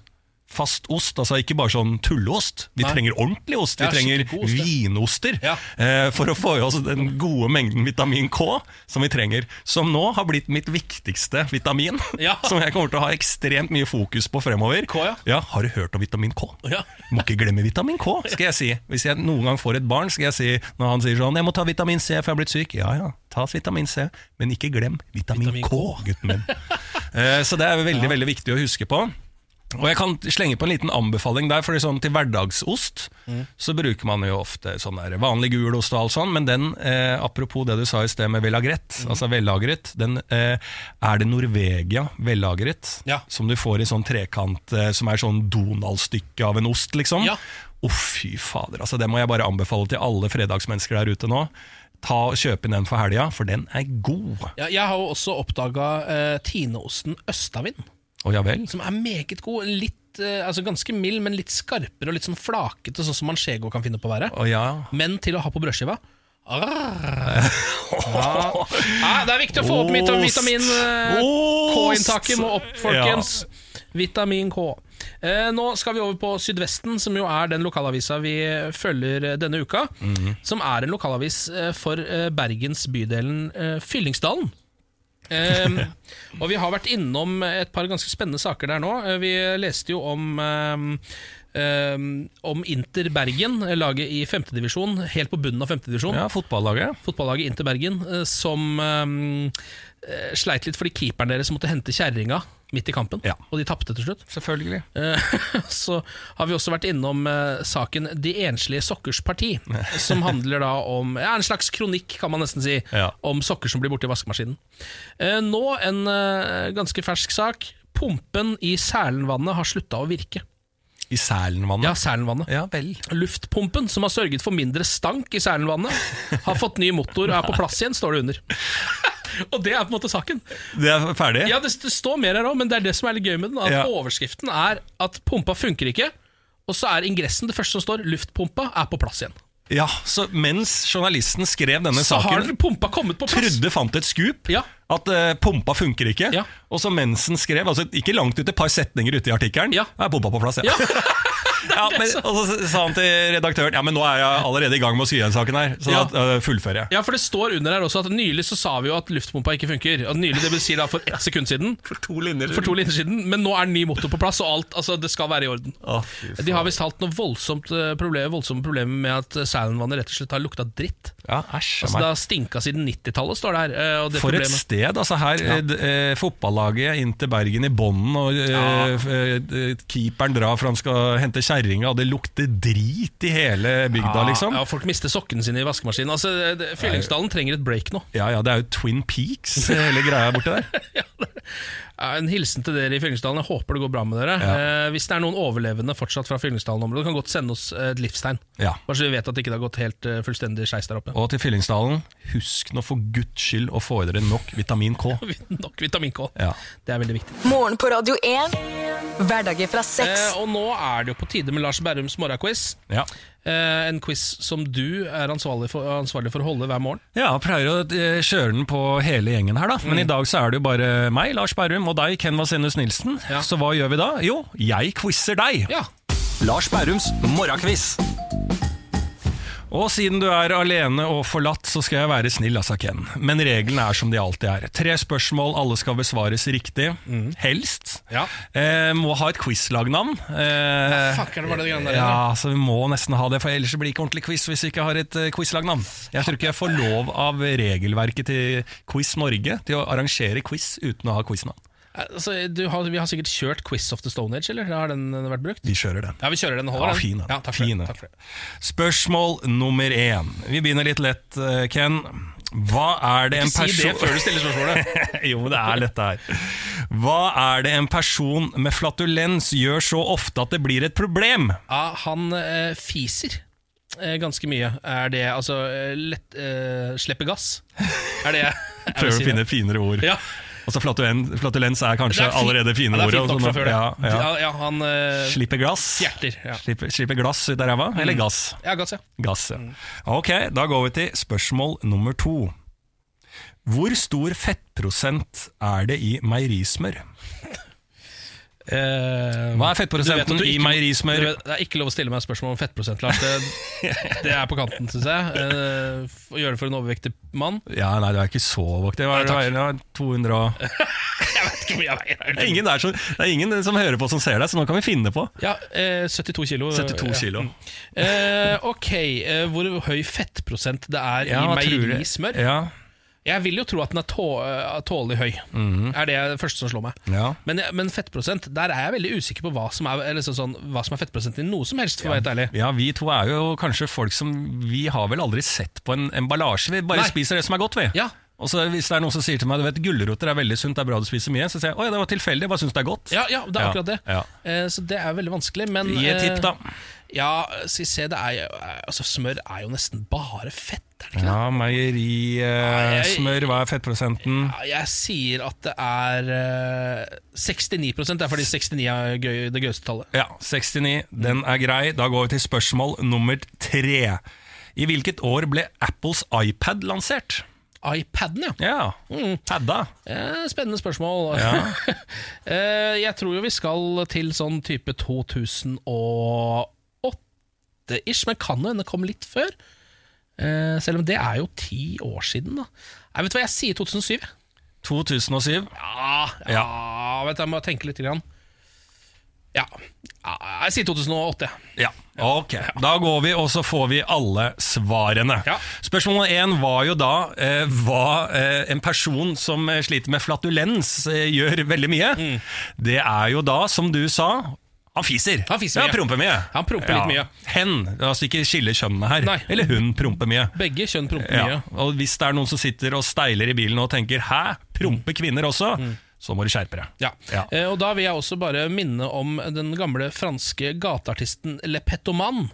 Fast ost, altså ikke bare sånn tulleost. Vi Nei. trenger ordentlig ost. Vi Ja, trenger ost, vinoster Ja. eh, for å få i oss den gode mengden vitamin K som vi trenger. Som nå har blitt mitt viktigste vitamin. Ja. *laughs* Som jeg kommer til å ha ekstremt mye fokus på fremover. K, ja. Har du hørt om vitamin K? Ja. Må ikke glemme vitamin K, skal jeg si. Hvis jeg noen gang får et barn, skal jeg si når han sier sånn 'Jeg må ta vitamin C, for jeg har blitt syk'. Ja ja, ta vitamin C, men ikke glem vitamin, Vitamin K, K. gutten min. *laughs* Eh, Så det er veldig, veldig viktig å huske på. Og jeg kan slenge på en liten anbefaling der, for sånn til hverdagsost så bruker man jo ofte sånn der vanlig gulost og alt sånn, men den, eh, apropos det du sa i sted med vellagret, altså vellagret, den eh, er det Norvegia vellagret, Ja. som du får i sånn trekant, eh, som er sånn Donald-stykke av en ost, liksom. Ja. oh, fy fader, altså det må jeg bare anbefale til alle fredagsmennesker der ute nå. Ta og Kjøp inn den for helga, for den er god. Ja, jeg har jo også oppdaga eh, Tineosten Østavind. Vel? Som er meget god. Litt, eh, altså Ganske mild, men litt skarpere og litt sånn flakete, sånn som manchego kan finne på å være. Oh, ja. Men til å ha på brødskiva. Ah. *laughs* Ja. Ah, det er viktig å få opp vitamin eh, K-inntaket må opp, folkens. Vitamin K. Eh, nå skal vi over på Sydvesten, som jo er den lokalavisa vi følger denne uka. Mhm. Som er en lokalavis for Bergens bydelen Fyllingsdalen. Ehm, og vi har vært innom et par ganske spennende saker der nå. Eh, Vi leste jo om um, om Inter Bergen, laget i femtedivisjon, helt på bunnen av femtedivisjon. Ja, fotballaget. Fotballaget Inter Bergen, eh, som eh, sleit litt fordi keeperen deres måtte hente kjerringa midt i kampen, Ja. og de tapte til slutt. Selvfølgelig. Eh, *laughs* Så har vi også vært innom eh, saken De enslige sokkers parti, *laughs* som handler da om ja, en slags kronikk, kan man nesten si, Ja. om sokker som blir borte i vaskemaskinen. Eh, Nå en eh, ganske fersk sak. Pumpen i Sælenvannet har slutta å virke. I Sælenvannet. Ja, Sælenvannet. Ja vel. Luftpumpen, som har sørget for mindre stank i Sælenvannet, *laughs* har fått ny motor og er på plass igjen, står det under. Og det er på en måte saken. Det er ferdig? Ja, det, står mer her òg, men det er det som er litt gøy med den. At Ja. Overskriften er at pumpa funker ikke, og så er ingressen det første som står 'luftpumpa er på plass igjen'. Ja, så mens journalisten skrev denne Så har saken, pumpa kommet på plass. trodde fant et skup Ja. at uh, pumpa funker ikke. Ja. Og så mens den skrev, altså ikke langt ut et par setninger ute i artikkelen, Ja. er pumpa på plass. Ja. Ja. *laughs* Ja, men, og så sa han til redaktøren Ja, men nå er jeg allerede i gang med å skrive den saken her, så Ja. da uh, fullfører jeg. Ja, for det står under her også at nylig så sa vi jo at luftpumpa ikke funker. Og nylig, det vil si da for ett sekund siden. *laughs* For to linjer. For to linjer siden Men nå er ny motor på plass, og alt altså, det skal være i orden. Å. De har visst hatt noe voldsomt eh, problem, voldsomme problemer med at Sælenvannet rett og slett har lukta dritt. Ja, æsj. Altså. Det har stinka siden 90-tallet, står det her. Og det For et sted. altså her Ja. eh, Fotballaget inn til Bergen i bånden, og eh, Ja. keeperen drar for han skal hente kjerringa, det lukter drit i hele bygda, liksom. Ja, folk mister sokkene sine i vaskemaskinen. Altså, Fyllingsdalen trenger et break nå. Ja, ja, det er jo Twin Peaks, hele greia borti der. *laughs* Ja, En hilsen til dere i Fyllingsdalen. Jeg håper det går bra med dere. Eh, hvis det er noen overlevende fortsatt fra Fyllingsdalen-området, kan godt sende oss et livstegn. Ja. Bare så vi vet at det ikke har gått helt uh, fullstendig skeis der oppe. Og til Fyllingsdalen, husk nå for guds skyld å få i dere nok vitamin K. *laughs* Nok vitamin K. Ja. Det er veldig viktig. Morgen på Radio 1. Hverdager fra 6. Eh, og nå er det jo på tide med Lars Berrums morgenquiz. Ja. Eh, en quiz som du er ansvarlig for, ansvarlig for å holde hver morgen. Ja, jeg pleier å eh, kjøre den på hele gjengen her, da. Men i dag så er det jo bare meg, Lars Berrum, og deg, Ken Vasenus Nilsen. Ja. Så hva gjør vi da? Jo, jeg quizer deg. Ja, Lars Bærums morgenquiz. Og siden du er alene og forlatt, så skal jeg være snill, altså, Ken. Men reglene er som de alltid er. Tre spørsmål, alle skal besvares riktig. Helst. Ja. Eh, må ha et quizlagnavn. Eh, ja, er det bare det greiene der? ja, så vi må nesten ha det, for ellers blir det ikke ordentlig quiz hvis vi ikke har et uh, quizlagnavn. Jeg tror ikke jeg får lov av regelverket til Quiz Norge til å arrangere quiz uten å ha quiznavn. Altså, du har, vi har sikkert kjørt Quiz of the Stone Age, eller? Har den vært brukt? Vi kjører den. Ja, vi kjører den. Holder Ja, fin, den. Ja, takk for Fin, det. Takk for det. Spørsmål nummer én. Vi begynner litt lett, eh, Ken. Hva er det en Ikke si det før du stiller spørsmålet. *laughs* Jo, men det er lett det her. Hva er det en person med flatulens gjør så ofte at det blir et problem? Ja, han øh, fiser eh, ganske mye. Er det altså lett, eh, Slippe gass? Er det *laughs* Prøver å finne finere ord. Ja, Altså Flatulens, flatulens er kanskje er allerede fine ordet. ja, sånn, ja, ja. Ja, han eh, Slippe glass. Hjerter, Ja. slipper, slippe glass ut av ræva, eller gass? ja, gass, ja. Gass, ja. Ok, da går vi til spørsmål nummer to. Hvor stor fettprosent er det i meierismør? *laughs* Eh, Hva er fettprosenten i meierismør? Det er ikke lov å stille meg spørsmål om fettprosent, Lars. Det, *laughs* det er på kanten, syns jeg. Eh, Å gjøre det for en overvektig mann. Ja, nei, du er ikke så vaktig. Hva er det du veier? 200 og *laughs* Jeg vet ikke hvor jeg det er, veier. ingen der som, det er ingen som hører på som ser deg, så nå kan vi finne på. Ja, eh, 72 kilo. 72 Ja. kilo. Eh, ok, eh, hvor høy fettprosent det er Ja, i meierismør? Ja, Jeg vil jo tro at den er tå, eh, tålelig høy. Er det det første som slår meg. ja. Men, men fettprosent, der er jeg veldig usikker på hva som er, eller sånn, hva som er fettprosent i noe som helst, for å være ærlig. Ja, vi to er jo kanskje folk som Vi har vel aldri sett på en emballasje. Vi bare Nei. spiser det som er godt, vi. Ja, Og så Hvis det er noen som sier til meg Du vet, gulroter er veldig sunt, det er bra du spiser mye, så sier jeg oi, det var tilfeldig, jeg bare syns det er godt. ja, ja det er Ja, akkurat det. ja. Eh, så det er veldig vanskelig. Men, Gi et tipp, da. eh, Ja, skal vi se, det er eh, Altså, smør er jo nesten bare fett, er det ikke det? Ja, Meierismør, eh, hva er fettprosenten? Ja, jeg sier at det er eh, 69 det er fordi 69 er gøy, det gøyeste tallet. Ja, 69. Den er grei. Da går vi til spørsmål nummer tre. I hvilket år ble Apples iPad lansert? iPaden, ja. Ja, Mm. padda. Spennende spørsmål. *laughs* Ja. Eh, jeg tror jo vi skal til sånn type 2008-ish, men kan jo hende komme litt før. Eh, selv om det er jo ti år siden, da. Jeg vet hva, jeg sier 2007. 2007. Ja, ja, vet du, jeg må tenke litt. Grann. Ja. ja, jeg sier 2008. Ja, ok. Da går vi, og så får vi alle svarene. Ja. Spørsmål én var jo da eh, hva eh, en person som eh, sliter med flatulens eh, gjør veldig mye. Det er jo da, som du sa, han fiser. Han fiser ja, promper mye. Han promper litt mye. Hen, altså ikke skille kjønnene her. Nei. Eller hun promper mye. Begge kjønn promper Ja. mye. Og hvis det er noen som sitter og steiler i bilen og tenker 'hæ, promper kvinner også', så må du skjerpe deg. Ja. Ja. Eh, og da vil jeg også bare minne om den gamle franske gateartisten Le Petoman.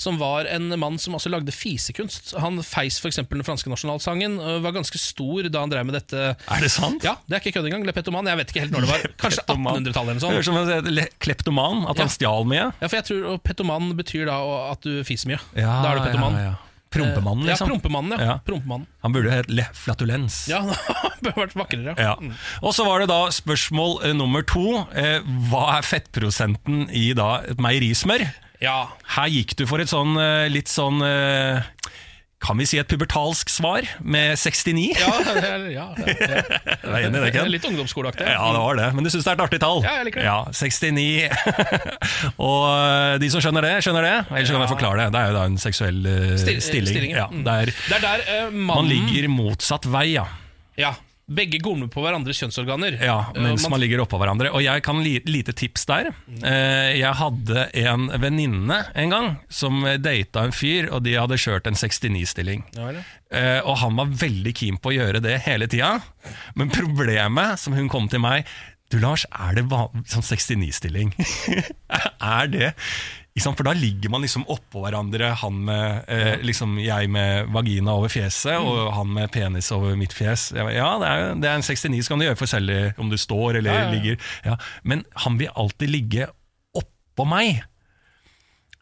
Som var en mann som også lagde fisekunst. Han feis f.eks. den franske nasjonalsangen. Og var ganske stor da han drev med dette. Er det sant? Ja, det er ikke kødd engang. Le Petoman. Jeg vet ikke helt når det var. Kanskje 1800-tallet eller Det høres sånn. ut som kleptoman, at Ja. han stjal mye. Ja, for jeg tror Petoman betyr da at du fiser mye. Ja, da er du Petoman. ja, ja. Prompemannen, Eh, liksom. Ja, prompemannen. Ja. Ja. Prompemannen. Han burde hett Le Flatulens. Ja, *laughs* han burde vært vakrere. Ja. Og så var det da spørsmål eh, nummer to. Eh, hva er fettprosenten i da et meierismør? Ja. Her gikk du for et sånn eh, litt sånn eh, Kan vi si et pubertalsk svar med 69? Ja, det er, ja. det er *laughs* enig i det, Ken? Litt ungdomsskoleaktig. Ja, det var det. Men du syns det er et artig tall? Ja, jeg liker det. Ja, 69. *laughs* og eh, de som skjønner det, skjønner det. Ellers kan jeg forklare det. Det er jo da en seksuell uh, stilling. stilling, ja. Ja, der Det er der man mannen ligger motsatt vei, ja. Ja, Begge går med på hverandres kjønnsorganer. Ja, Eh, mens man- man ligger oppå hverandre. Og jeg kan li lite tips der. Eh, jeg hadde en venninne en gang som data en fyr, og de hadde kjørt en 69-stilling. Ja. Eh, og han var veldig keen på å gjøre det hele tida. Men problemet, som hun kom til meg Du Lars, er det sånn 69-stilling? *laughs* er det? For da ligger man liksom oppå hverandre, han med eh, liksom jeg med vagina over fjeset, og han med penis over mitt fjes. Ja, det er, det er en 69, så kan du gjøre forskjellig om du står eller Ja, ja, ja. ligger. Ja. Men han vil alltid ligge oppå meg.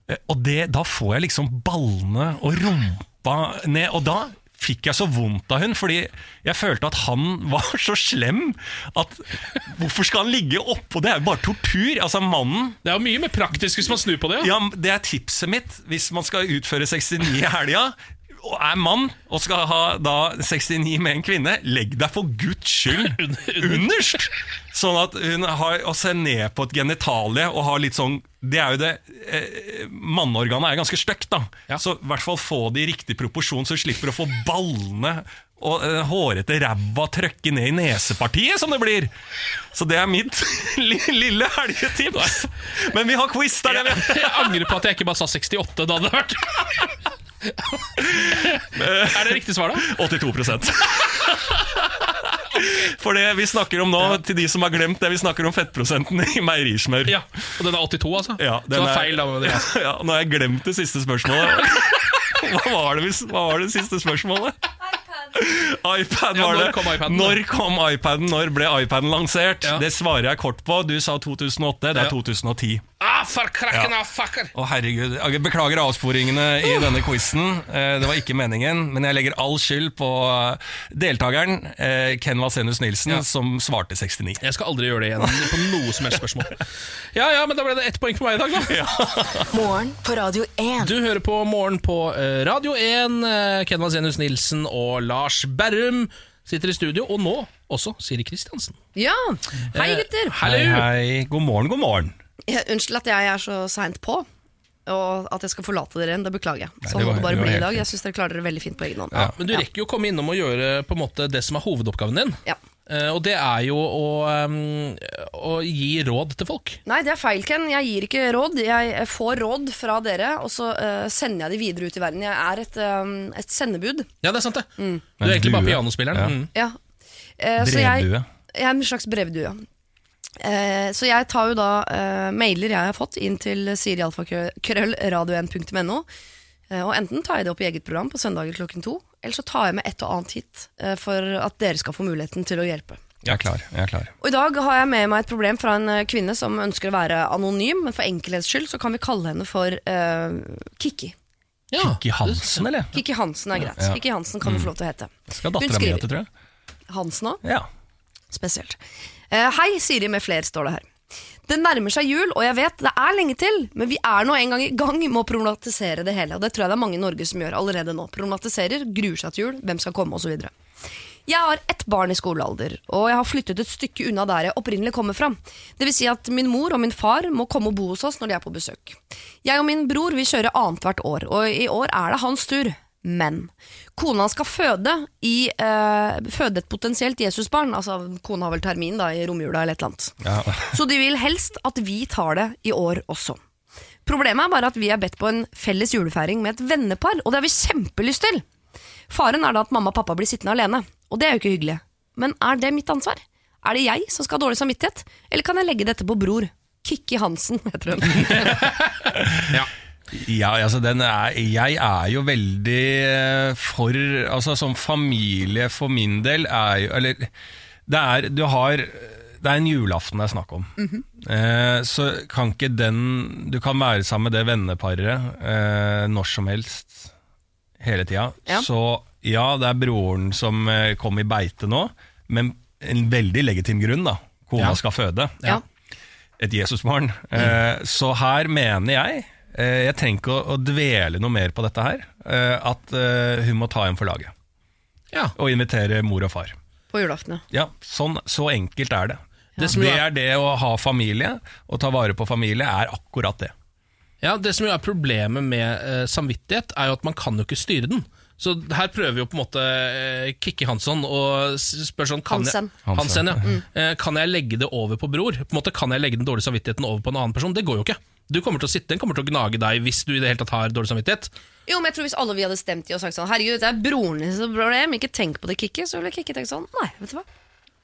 Eh, Og det, da får jeg liksom ballene og rumpa ned, og da fikk jeg så vondt av hun, fordi jeg følte at han *laughs* var så slem at hvorfor skal han ligge oppå? Det er jo bare tortur. Altså mannen Det er jo mye mer praktisk hvis man snur på det. Ja. Det er tipset mitt hvis man skal utføre 69 i helga. Er mann og skal ha da 69 med en kvinne, legg deg for guds skyld *laughs* underst! Sånn at hun har å se ned på et genitalie og har litt sånn Det er jo det eh, Manneorganet er ganske stygt, da. Ja. Så i hvert fall få det i riktig proporsjon, så du slipper å få ballene og eh, hårete ræva trøkke ned i nesepartiet, som det blir. Så det er mitt *laughs* lille helgetips. Men vi har quiz der. Jeg, Jeg jeg angrer på at jeg ikke bare sa 68 da det hadde vært *laughs* Er det riktig svar, da? 82 For det vi snakker om nå, til de som har glemt det, vi snakker om fettprosenten i meierismør. Ja, Og den er 82, altså? Ja, Så det var feil, da. med det. *laughs* Ja, nå har jeg glemt det siste spørsmålet. *laughs* Hva var det, hva var det siste spørsmålet? iPad Ja, når det. kom iPaden. Når kom iPaden? Når ble iPaden lansert? Ja. Det svarer jeg kort på. Du sa 2008, det er Ja. 2010. Ah, for krakken av fucker! Å herregud, Jeg Beklager avsporingene i denne quizen. Eh, Det var ikke meningen, men jeg legger all skyld på eh, deltakeren, eh, Ken Vasenus Nilsen, Ja. som svarte 69. Jeg skal aldri gjøre det igjen på noe som helst spørsmål. Ja, ja, men da ble det ett poeng på meg i dag, da. *laughs* Morgen på Radio 1. Du hører på Morgen på Radio 1. eh, Ken Vasenus Nilsen og Lars Berrum sitter i studio, og nå også Siri Kristiansen. Ja, hei Eh, gutter. Hei, hei. God morgen, god morgen. Unnskyld at jeg er så seint på, og at jeg skal forlate dere igjen. Det beklager jeg. Sånn må det bare det bli i dag. Jeg syns dere klarer dere veldig fint på egen hånd. Ja. Men du rekker jo å komme innom og gjøre på en måte det som er hovedoppgaven din. Ja. Uh, og det er jo å, um, å gi råd til folk. Nei, det er feil, Ken. Jeg gir ikke råd. Jeg får råd fra dere, og så uh, sender jeg de videre ut i verden. Jeg er et, um, et sendebud. Ja, det er sant, det. Du er egentlig bare pianospilleren. Ja. Mm. Ja. Eh, så jeg, jeg er en slags brevdue. Eh, så jeg tar jo da eh, mailer jeg har fått inn til sirialfakrøllradio1.no. Eh, og enten tar jeg det opp i eget program på søndager klokken to, eller så tar jeg med et og annet hit eh, for at dere skal få muligheten til å hjelpe. Jeg er klar. jeg er klar Og I dag har jeg med meg et problem fra en eh, kvinne som ønsker å være anonym, men for enkelhets skyld så kan vi kalle henne for eh, Kikki. Ja. Kikki Hansen, eller? Kikki Hansen er greit. Ja. Kikki Hansen kan du få lov til å hete. Skal dattera mi hete, tror jeg. Hansen òg? Ja. Spesielt. Eh, hei, Siri med fler, står det her. Det nærmer seg jul, og jeg vet det er lenge til, men vi er nå en gang i gang med å problematisere det hele. Og det tror jeg det er mange i Norge som gjør allerede nå. Problematiserer, gruer seg til jul, hvem skal komme, osv. Jeg har ett barn i skolealder, og jeg har flyttet et stykke unna der jeg opprinnelig kommer fra. Det vil si at min mor og min far må komme og bo hos oss når de er på besøk. Jeg og min bror vil kjøre annethvert år, og i år er det hans tur. Men kona skal føde, i, eh, føde et potensielt Jesusbarn. Altså, kona har vel termin da, i romjula eller et eller annet. Ja. *laughs* Så de vil helst at vi tar det i år også. Problemet er bare at vi er bedt på en felles julefeiring med et vennepar, og det har vi kjempelyst til. Faren er da at mamma og pappa blir sittende alene, og det er jo ikke hyggelig. Men er det mitt ansvar? Er det jeg som skal ha dårlig samvittighet, eller kan jeg legge dette på bror? Kikki Hansen, *laughs* heter hun. *laughs* Ja, altså den er, jeg er jo veldig eh, for Altså som familie for min del er jo Eller det er Du har Det er en julaften det er snakk om. eh, så kan ikke den Du kan være sammen med det venneparet eh, når som helst hele tida. Ja. Så ja, det er broren som eh, kom i beite nå, men en veldig legitim grunn, da. Kona Ja. skal føde Ja. et Jesusbarn. Eh, så her mener jeg Jeg trenger ikke å, dvele noe mer på dette her. Eh, at eh, hun må ta hjem for laget. Ja. Og invitere mor og far. På julaften, ja. Ja, sånn, Så enkelt er det. Det som jo Det er- det å ha familie, og ta vare på familie, er akkurat det. Ja, Det som jo er problemet med eh, samvittighet, er jo at man kan jo ikke styre den. Så her prøver vi jo på en måte eh, Kikki Hansson og spør sånn kan Hansen. Jeg, Hansen, ja. Eh, kan jeg legge det over på bror? På en måte Kan jeg legge den dårlige samvittigheten over på en annen person? Det går jo ikke. Du kommer til å sitte, Den kommer til å gnage deg hvis du i det hele tatt har dårlig samvittighet. Jo, men jeg tror Hvis alle vi hadde stemt i og sagt sånn Herregud, det er broren din som problem, ikke tenk på det, Kikki, så ville Kikki tenkt sånn Nei, vet du hva.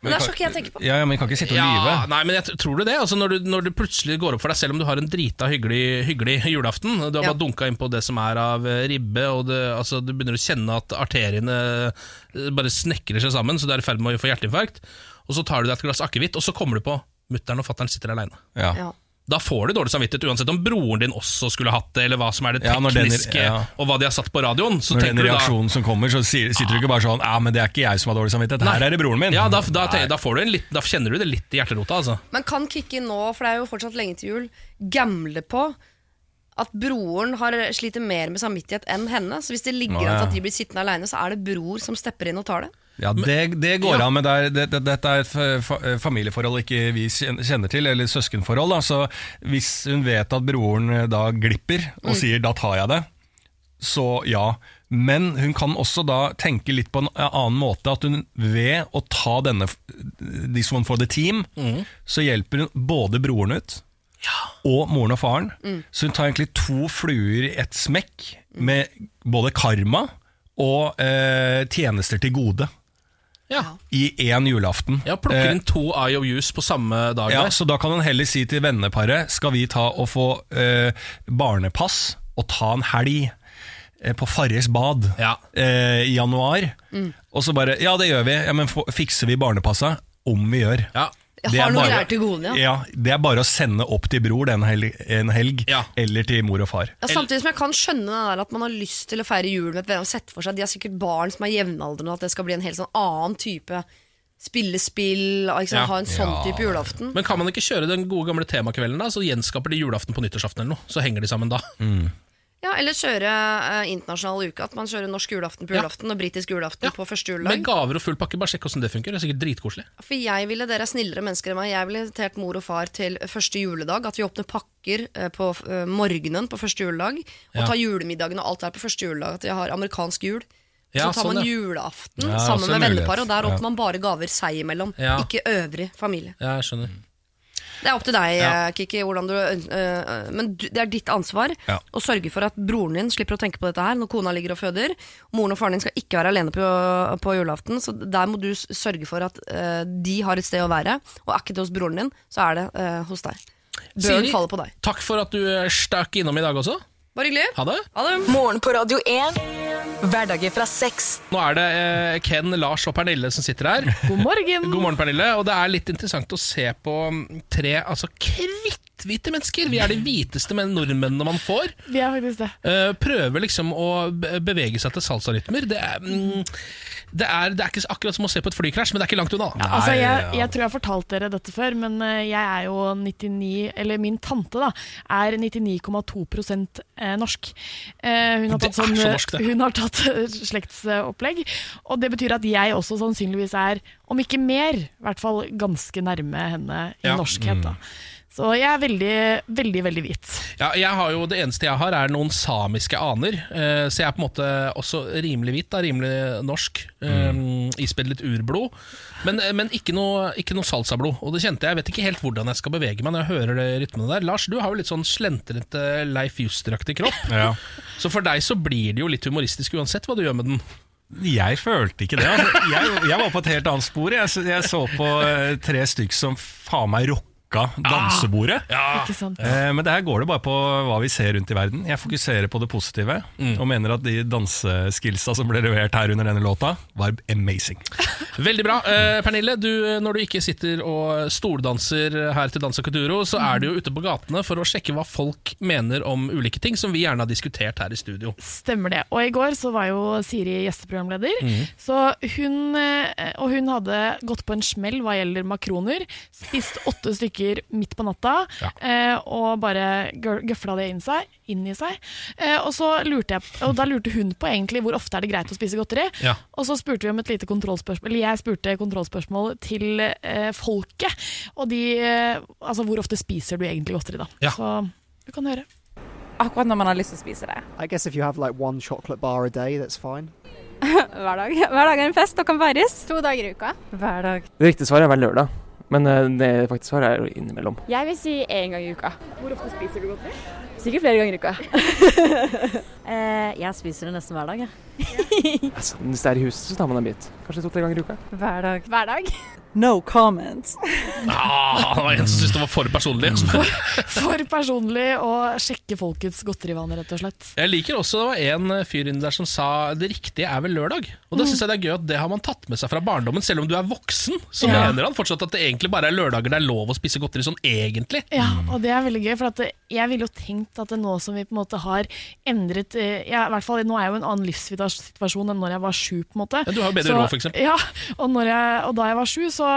Men det er så ikke jeg tenker på. Ja, ja, Men vi kan ikke sitte og lyve. Ja, nei, men jeg tror du det? Altså, når, du, når du plutselig går opp for deg selv om du har en drita hyggelig, hyggelig julaften Du har Ja. bare dunka inn på det som er av eh, ribbe, og det, altså, du begynner å kjenne at arteriene eh, bare snekrer seg sammen, så du er i ferd med å få hjerteinfarkt. Og så tar du deg et glass akevitt, og så kommer du på mutter'n og fatter'n sitter aleine. Ja. Ja. Da får du dårlig samvittighet uansett om broren din også skulle hatt det, eller hva som er det Ja, når den- tekniske, ja. og hva de har satt på radioen. Så Når den reaksjonen du da som kommer, så sitter du ikke bare sånn Ja, men det er ikke jeg som har dårlig samvittighet, her Nei. er det broren min. Ja, da, da, tenker- da, får du en litt, da kjenner du det litt i hjerterota, altså. Men kan Kikki nå, for det er jo fortsatt lenge til jul, gamble på at broren har sliter mer med samvittighet enn henne? Så hvis det ligger an til at de blir sittende aleine, så er det bror som stepper inn og tar det? Ja, det, det går Ja. an, men det dette det, det, er et fa- familieforhold ikke vi kjenner til, eller søskenforhold. Da. Så hvis hun vet at broren eh, da glipper og sier 'da tar jeg det', så ja. Men hun kan også da tenke litt på en annen måte. At hun ved å ta denne This one for the team, så hjelper hun både broren ut og moren og faren. Så hun tar egentlig to fluer i ett smekk, med både karma og eh, tjenester til gode Ja, i én julaften. ja Plukker Eh, inn to IOUs på samme dag. ja, der. så da kan han heller si til venneparet Skal vi ta og få eh, barnepass og ta en helg eh, på Farris bad Ja. eh, i januar? Og så bare Ja, det gjør vi. Ja, men fikser vi barnepassa? Om vi gjør. Ja. Jeg Det er har noen bare- greier til gode, ja. Ja, Det er bare å sende opp til bror den helg, en helg, Ja. eller til mor og far. Ja, samtidig som jeg kan skjønne det der at man har lyst til å feire jul med et venn. og sette for seg De har sikkert barn som er jevnaldrende, og at det skal bli en helt sånn annen type spille spill. Ikke? Ja. Ha en sånn Ja. type julaften. Men kan man ikke kjøre den gode gamle temakvelden, da? Så gjenskaper de julaften på nyttårsaften eller noe. Så henger de sammen da. Ja, Eller kjøre eh, internasjonal uke. At man kjører norsk julaften på Ja. julaften og britisk julaften Ja. på første Med juledag. gaver og full pakke. Bare sjekk hvordan det funker. Det er sikkert dritkoselig. For jeg ville, Dere er snillere mennesker enn meg. Jeg ville invitert mor og far til første juledag. At vi åpner pakker eh, på eh, morgenen på første juledag. Og Ja. tar julemiddagen og alt der på første juledag. At vi har amerikansk jul. Ja, så tar sånn, man ja. julaften Ja, sammen med mulighet. vennepar, og der Ja. åpner man bare gaver seg imellom. Ja. Ikke øvrig familie. Ja, jeg skjønner. Det er opp til deg, Ja. eh, Kiki, du, øh, men du, det er ditt ansvar Ja. å sørge for at broren din slipper å tenke på dette her når kona ligger og føder. Moren og faren din skal ikke være alene på, på julaften, så der må du sørge for at øh, de har et sted å være. Og er ikke det hos broren din, så er det øh, hos deg. Børen faller på deg. Takk for at du stakk innom i dag også. Bare hyggelig. Ha det. Ha det. Morgen på Radio 1. Hverdager fra sex. Nå er det eh, Ken, Lars og Pernille som sitter her. God morgen. *laughs* God morgen, Pernille. Og det er litt interessant å se på tre altså kritthvite mennesker. Vi er de hviteste men- nordmennene man får. Vi er faktisk det. Uh, prøver liksom å bevege seg til salsarytmer. Det er, mm, det, er, det er ikke akkurat som å se på et flykrasj, men det er ikke langt unna. Altså, jeg, jeg tror jeg har fortalt dere dette før, men eh, jeg er jo 99 Eller min tante da er 99,2 eh, norsk. Uh, Hun har tatt, sånn, så norsk, hun har tatt slektsopplegg, og det betyr at jeg også sannsynligvis er, om ikke mer, i hvert fall ganske nærme henne i Ja. norskhet. Da. Så jeg er veldig, veldig, veldig hvit. Ja, jeg har jo, Det eneste jeg har, er noen samiske aner. eh, så jeg er på en måte også rimelig hvit. Da, rimelig norsk. Um, Ispedd litt urblod. Men, men ikke noe, ikke noe salsablod. Og det kjente jeg. Jeg vet ikke helt hvordan jeg skal bevege meg når jeg hører det rytmene der. Lars, du har jo litt sånn slentrete Leif Juster-aktig kropp. *laughs* Ja. Så for deg så blir det jo litt humoristisk uansett hva du gjør med den. Jeg følte ikke det. Altså. Jeg, jeg var på et helt annet spor. Jeg, så- jeg så på eh, tre stykk som faen meg rocka dansebordet. Ikke sant? Eh, Men der går det bare på hva vi ser rundt i verden. Jeg fokuserer på det positive, og mener at de danseskillsa som ble levert her under denne låta, var amazing. *laughs* Veldig bra. Eh, Pernille, du, når du ikke sitter og stoldanser her til Dansa Culturo, så er du jo ute på gatene for å sjekke hva folk mener om ulike ting som vi gjerne har diskutert her i studio. Stemmer det. Og i går så var jo Siri gjesteprogramleder. mm. Så hun, eh, og hun hadde gått på en smell hva gjelder makroner. Spist åtte stykker midt på natta eh, og bare gø- gøfla det inn, seg, inn i seg. Eh, og, så lurte jeg, og da lurte hun på egentlig hvor ofte er det greit å spise godteri. Ja. Og så spurte vi om et lite kontrollspørsmål Eller jeg spurte kontrollspørsmål til eh, folket. Og de eh, Altså hvor ofte spiser du egentlig godteri, da? Ja. Så du kan høre. Akkurat når man har lyst til å spise det. I guess if you have like one chocolate bar a day, that's fine. *laughs* Hver dag. Hver dag er en fest og kan feires. To dager i uka. Hver dag. Det riktige svaret er hver lørdag, men eh, det faktisk svaret er innimellom. Jeg vil si én gang i uka. Hvor ofte spiser du godteri? Sikkert flere ganger i uka. *laughs* Eh, jeg spiser det nesten hver dag, jeg. *laughs* Altså, hvis det er i huset, så tar man en bit. Kanskje to-tre ganger i uka. Hver dag. Hver dag. No comment. *laughs* Ah, det var en som syntes det var for personlig. For personlig å sjekke folkets godterivaner, rett og slett. Jeg liker også det var en fyr inni der som sa det riktige er vel lørdag. Og da synes jeg det er gøy at det har man tatt med seg fra barndommen. Selv om du er voksen, så Ja. mener han fortsatt at det egentlig bare er lørdager det er lov å spise godteri sånn egentlig. Ja, og det er veldig gøy, for at jeg ville jo tenkt at det nå som vi på en måte har endret eh, ja, i hvert fall Nå er jeg jo en annen livssituasjon enn når jeg var sju, på en måte. Ja, du har jo bedre råd, for. Ja, og, når jeg, og da jeg var sju, så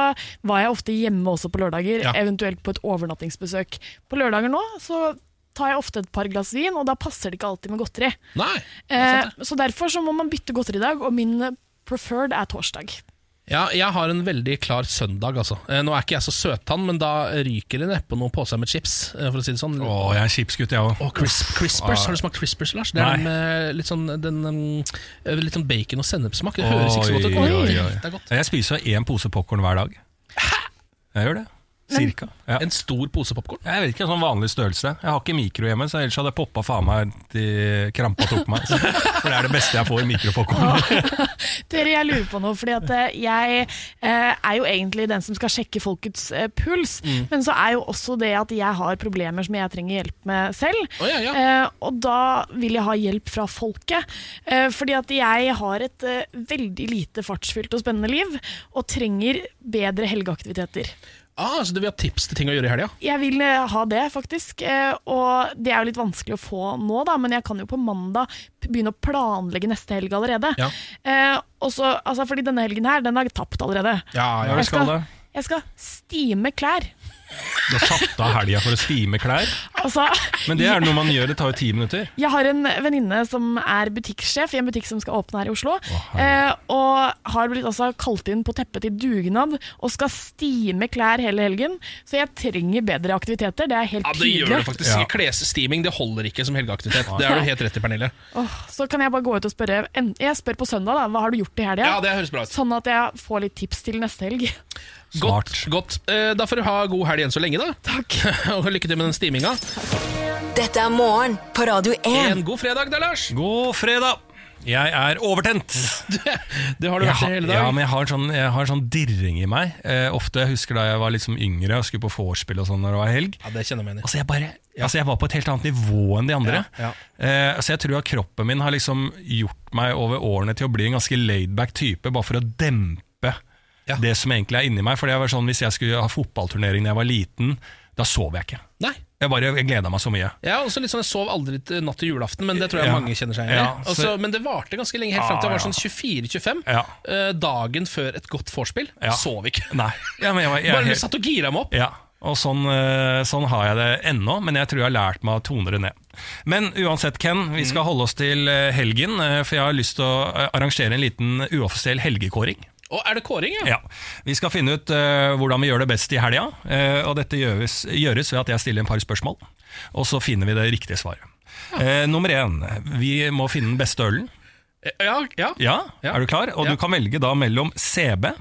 var jeg ofte hjemme også på lørdager, Ja. eventuelt på et overnattingsbesøk. På lørdager nå så tar jeg ofte et par glass vin, og da passer det ikke alltid med godteri. Nei, Eh, så derfor så må man bytte godteri i dag, og min preferred er torsdag. Ja, jeg har en veldig klar søndag, altså. Eh, Nå er ikke jeg så søttann, men da ryker det neppe noen poser med chips, eh, for å si det sånn. Å, jeg er chipsgutt, jeg òg. Crisp, Crispers, har du smakt Crispers, Lars? Det er med litt sånn, den, um, litt sånn bacon og sennepssmak. Det høres ikke så godt ut. Det er godt. Jeg spiser én pose popkorn hver dag. Hæ? Jeg gjør det. Cirka. Ja. En stor pose popkorn? Jeg vet ikke, sånn vanlig størrelse. Jeg har ikke mikro hjemme, så ellers hadde jeg poppa faen meg til krampa tok meg. Så, for det er det beste jeg får, mikropopkorn. *laughs* Dere, jeg lurer på noe, fordi at eh, jeg eh, er jo egentlig den som skal sjekke folkets eh, puls, Mm. men så er jo også det at jeg har problemer som jeg trenger hjelp med selv. Oh, ja, ja. Eh, og da vil jeg ha hjelp fra folket, eh, fordi at jeg har et eh, veldig lite fartsfylt og spennende liv, og trenger bedre helgeaktiviteter. Ah, så du vil ha tips til ting å gjøre i helga? Jeg vil eh, ha det, faktisk. Eh, og det er jo litt vanskelig å få nå, da, men jeg kan jo på mandag begynne å planlegge neste helg allerede. Ja. Eh, også, altså, fordi denne helgen her, den er tapt allerede. Ja, jeg, jeg, skal skal, det. jeg skal stime klær. Du har satt av helga for å stime klær. Altså, Men det er noe man gjør, det tar jo ti minutter. jeg har en venninne som er butikksjef i en butikk som skal åpne her i Oslo. eh, og har blitt altså kalt inn på teppet til dugnad og skal stime klær hele helgen. Så jeg trenger bedre aktiviteter. Det er helt Ja, det gjør du det faktisk. Ja. Klesstiming det holder ikke som helgeaktivitet. Det er du helt rett i, Pernille. Oh, så kan jeg bare gå ut og spørre Jeg spør på søndag, da. Hva har du gjort i helga? Ja, det høres bra ut. Sånn at jeg får litt tips til neste helg. Godt. godt. Eh, Da får du ha god helg igjen så lenge, da. Takk. *laughs* Og lykke til med den steaminga. Dette er morgen på Radio 1. En god fredag da, Lars. God fredag! Jeg er overtent. *laughs* Det har du vært hele dag. ja, men jeg har, sånn, jeg har en sånn dirring i meg. Eh, ofte jeg husker da jeg var liksom yngre og skulle på vorspiel og sånn når det var helg. Ja, det kjenner jeg meg. Altså jeg, bare, altså jeg var på et helt annet nivå enn de andre. Ja, Eh, så jeg tror at kroppen min har liksom gjort meg over årene til å bli en ganske laidback type, bare for å dempe Ja. det som egentlig er inni meg. For jeg var sånn, Hvis jeg skulle ha fotballturnering da jeg var liten, da sov jeg ikke. Nei. Jeg bare jeg gleda meg så mye. Jeg er også litt sånn, jeg sov aldri til natt til julaften, men det tror jeg Ja. mange kjenner seg igjen i. Ja, så- Også- men det varte ganske lenge, helt frem til jeg Ah, var sånn 24-25. Ja. eh, dagen før et godt vorspiel. Ja. Sov ikke. *laughs* Nei. Ja, men jeg, var- jeg, Bare jeg, satt og gira meg opp. Ja, og sånn, eh, sånn har jeg det ennå, men jeg tror jeg har lært meg å tone det ned. Men uansett, Ken, vi skal holde oss til eh, helgen, for jeg har lyst til å arrangere en liten uoffisiell helgekåring. Og er det kåring, ja? Ja, Vi skal finne ut uh, hvordan vi gjør det best i helga, Uh, og dette gjøres, gjøres ved at jeg stiller en par spørsmål, og så finner vi det riktige svaret. Eh, nummer én, vi må finne den beste ølen. Eh, Ja, ja. Ja, Ja. er du klar? Og Ja. du kan velge da mellom CB,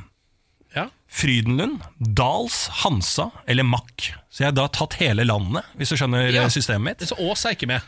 Ja. Frydenlund, Dals, Hansa eller Mack. Så jeg har da tatt hele landet, hvis du skjønner Ja. eh, systemet mitt. Er ikke med.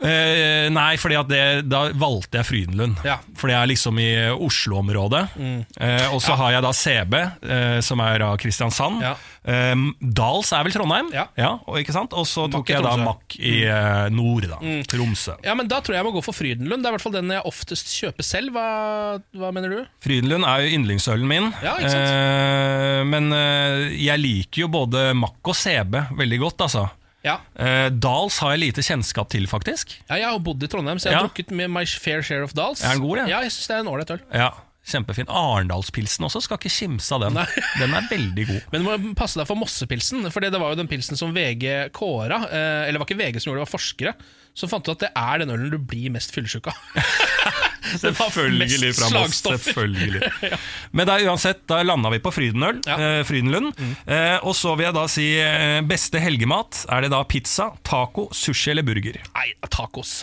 Eh, nei, fordi at det, da valgte jeg Frydenlund. Ja. Fordi jeg er liksom i Oslo-området. Mm. Eh, og så har jeg da CB, eh, som er av Kristiansand. Ja. Eh, Dals er vel Trondheim? Ja. og, ikke sant? Og så tok jeg da. Mack i eh, nord, da. Tromsø. Ja, men Da tror jeg jeg må gå for Frydenlund. Det er i hvert fall den jeg oftest kjøper selv. Hva, hva mener du? Frydenlund er jo yndlingsølen min. Ja? Eh, men eh, jeg liker jo både Mack og CB veldig godt, altså. Ja. Eh, Dals har jeg lite kjennskap til, faktisk. ja, Jeg har bodd i Trondheim, så jeg har Ja. drukket med my fair share of Dals. Er den god, ja? Ja, jeg syns det er en ålreit øl. Ja, Kjempefin. Arendalspilsen også, skal ikke kimse av den. Nei. Den er veldig god. Men du må passe deg for Mossepilsen, for det var jo den pilsen som VG kåra. Eh, eller det var ikke VG som gjorde det, det var forskere. Så fant du at det er den ølen du blir mest fyllesyk av. *laughs* Selvfølgelig fra Moss. Selvfølgelig. *laughs* Selvfølgelig. Men da, uansett, da landa vi på Frydenøl. Ja. Mm. Eh, Frydenlund. Eh, og så vil jeg da si eh, beste helgemat. Er det da pizza, taco, sushi eller burger? Nei, tacos.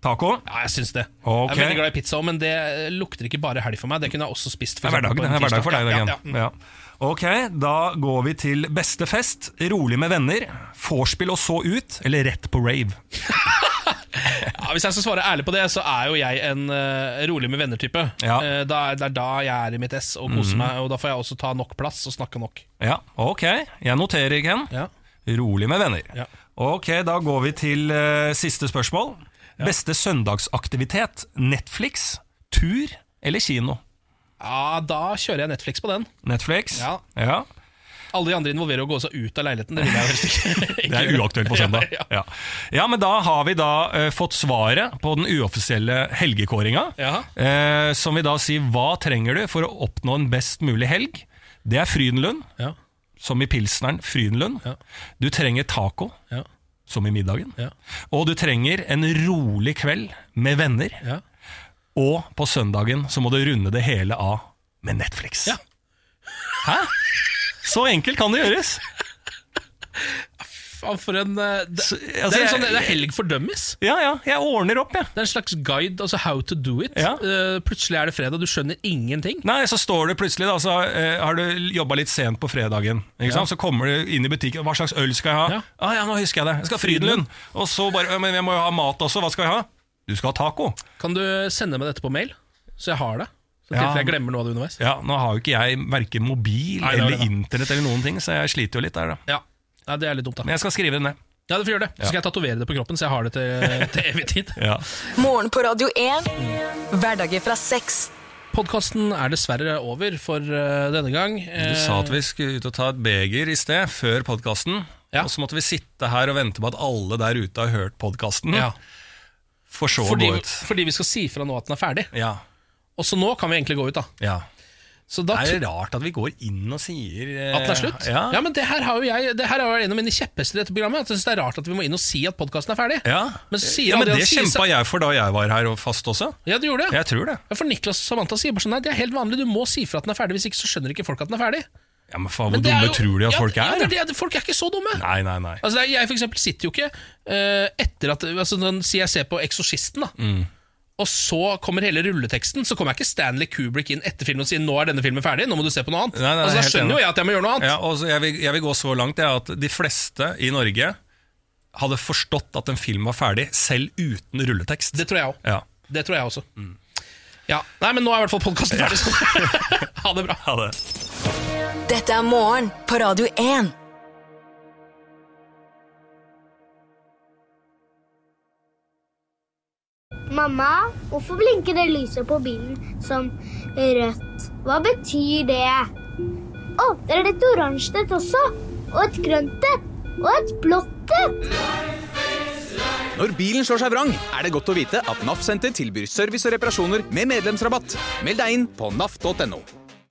Taco? Ja, jeg syns det. Okay. Jeg er veldig glad i pizza men det lukter ikke bare helg for meg. Det kunne jeg også spist. Det For er hverdag, det er hverdag for deg. Jørgen. Ja, ja, ja. Ok, da går vi til beste fest. Rolig med venner. Vorspiel og så ut, eller rett på rave? *laughs* Ja, hvis jeg skal svare ærlig på det, så er jo jeg en uh, rolig med venner-type. Ja. Eh, det er da jeg er i mitt ess og koser mm. meg, og da får jeg også ta nok plass og snakke nok. Ja, ok. Jeg noterer, Ken. Ja. Rolig med venner. Ja. Ok, da går vi til uh, siste spørsmål. Beste søndagsaktivitet? Netflix, tur eller kino? Ja, da kjører jeg Netflix på den. Netflix? Ja. ja. Alle de andre involverer å gå seg ut av leiligheten. Det vil jeg ikke. *laughs* Det er uaktuelt på søndag. Ja, Ja, ja, men da har vi da uh, fått svaret på den uoffisielle helgekåringa. Ja. Eh, som vil da si hva trenger du for å oppnå en best mulig helg? Det er Frydenlund, Ja. som i pilsneren Frydenlund. Ja. Du trenger taco, Ja. Som i middagen. Ja. Og du trenger en rolig kveld med venner. Ja. Og på søndagen så må du runde det hele av med Netflix. Ja. Hæ? Så enkelt kan det gjøres. *laughs* For en eh, det, Så, det, altså, er en sånn, det er helg for dummies. Ja, ja, jeg ordner opp, jeg. Det er en slags guide, altså how to do it. Ja. Uh, plutselig er det fredag, du skjønner ingenting. Nei, så står det plutselig da, så uh, har du jobba litt sent på fredagen. Ikke sant? Så kommer du inn i butikken. Hva slags øl skal jeg ha? Ja. Ah, ja, nå husker jeg det. Jeg skal ha Frydenlund. Og så bare, «Ja, men jeg må jo ha mat også. Hva skal jeg ha? Du skal ha taco. Kan du sende meg dette på mail, så jeg har det? Så Ja. jeg glemmer noe av det underveis. Ja, Nå har jo ikke jeg verken mobil Nei, er eller internett eller noen ting, så jeg sliter jo litt der, da. Ja. Ja, Det er litt dumt, da. Men jeg skal skrive det ned. Ja, du får gjøre det. Så skal jeg tatovere det på kroppen, så jeg har det til, *laughs* til evig tid. Ja. Morgen på Radio 1. Hverdager fra seks. Podkasten er dessverre over for uh, denne gang. Du sa at vi skulle ut og ta et beger i sted, før podkasten. Ja. Og så måtte vi sitte her og vente på at alle der ute har hørt podkasten. ja. For så fordi, å gå ut. fordi vi skal si fra nå at den er ferdig. Ja. Og så nå kan vi egentlig gå ut, da. ja. Så da Det er rart at vi går inn og sier eh, At den er slutt? Ja. ja, men Det her har jo jeg Det her er jo en av mine kjepphester i dette programmet. At jeg synes Det er rart at vi må inn og si at podkasten er ferdig. Ja. Men ja, men det kjempa jeg for da jeg var her og fast også. Ja, du gjorde det? Jeg tror det. Ja, For Niklas og Samantha sier bare sånn Nei, det er helt vanlig, du må si fra at den er ferdig. Hvis ikke så skjønner ikke folk at den er ferdig. Ja, men faen, Hvor det dumme jo- tror de at ja, folk Ja, er? det er det, folk er ikke så dumme. Nei, nei, nei. Altså, det jeg for eksempel sitter jo ikke uh, etter at altså, når, jeg ser på Eksorsisten, da. Mm. Og så kommer hele rulleteksten. Så kommer jeg ikke Stanley Kubrick inn etter filmen og sier 'nå er denne filmen ferdig', nå må du se på noe annet. Nei, nei, altså, da skjønner jo jeg at jeg må gjøre noe annet. Ja, og så jeg, vil, jeg vil gå så langt jeg, at de fleste i Norge hadde forstått at en film var ferdig, selv uten rulletekst. Det tror jeg òg. Ja. Det tror jeg også. Mm. Ja, Nei, men nå er i hvert fall podkasten ferdig. Ja. *laughs* ha det bra. Ha det. Dette er morgen på Radio 1. Mamma, hvorfor blinker det lyset på bilen som rødt? Hva betyr det? Å, det er et oransje et også. Og et grønt et. Og et blått et. Når bilen slår seg vrang, er det godt å vite at NAF Senter tilbyr service og reparasjoner med medlemsrabatt. Meld deg inn på naf.no.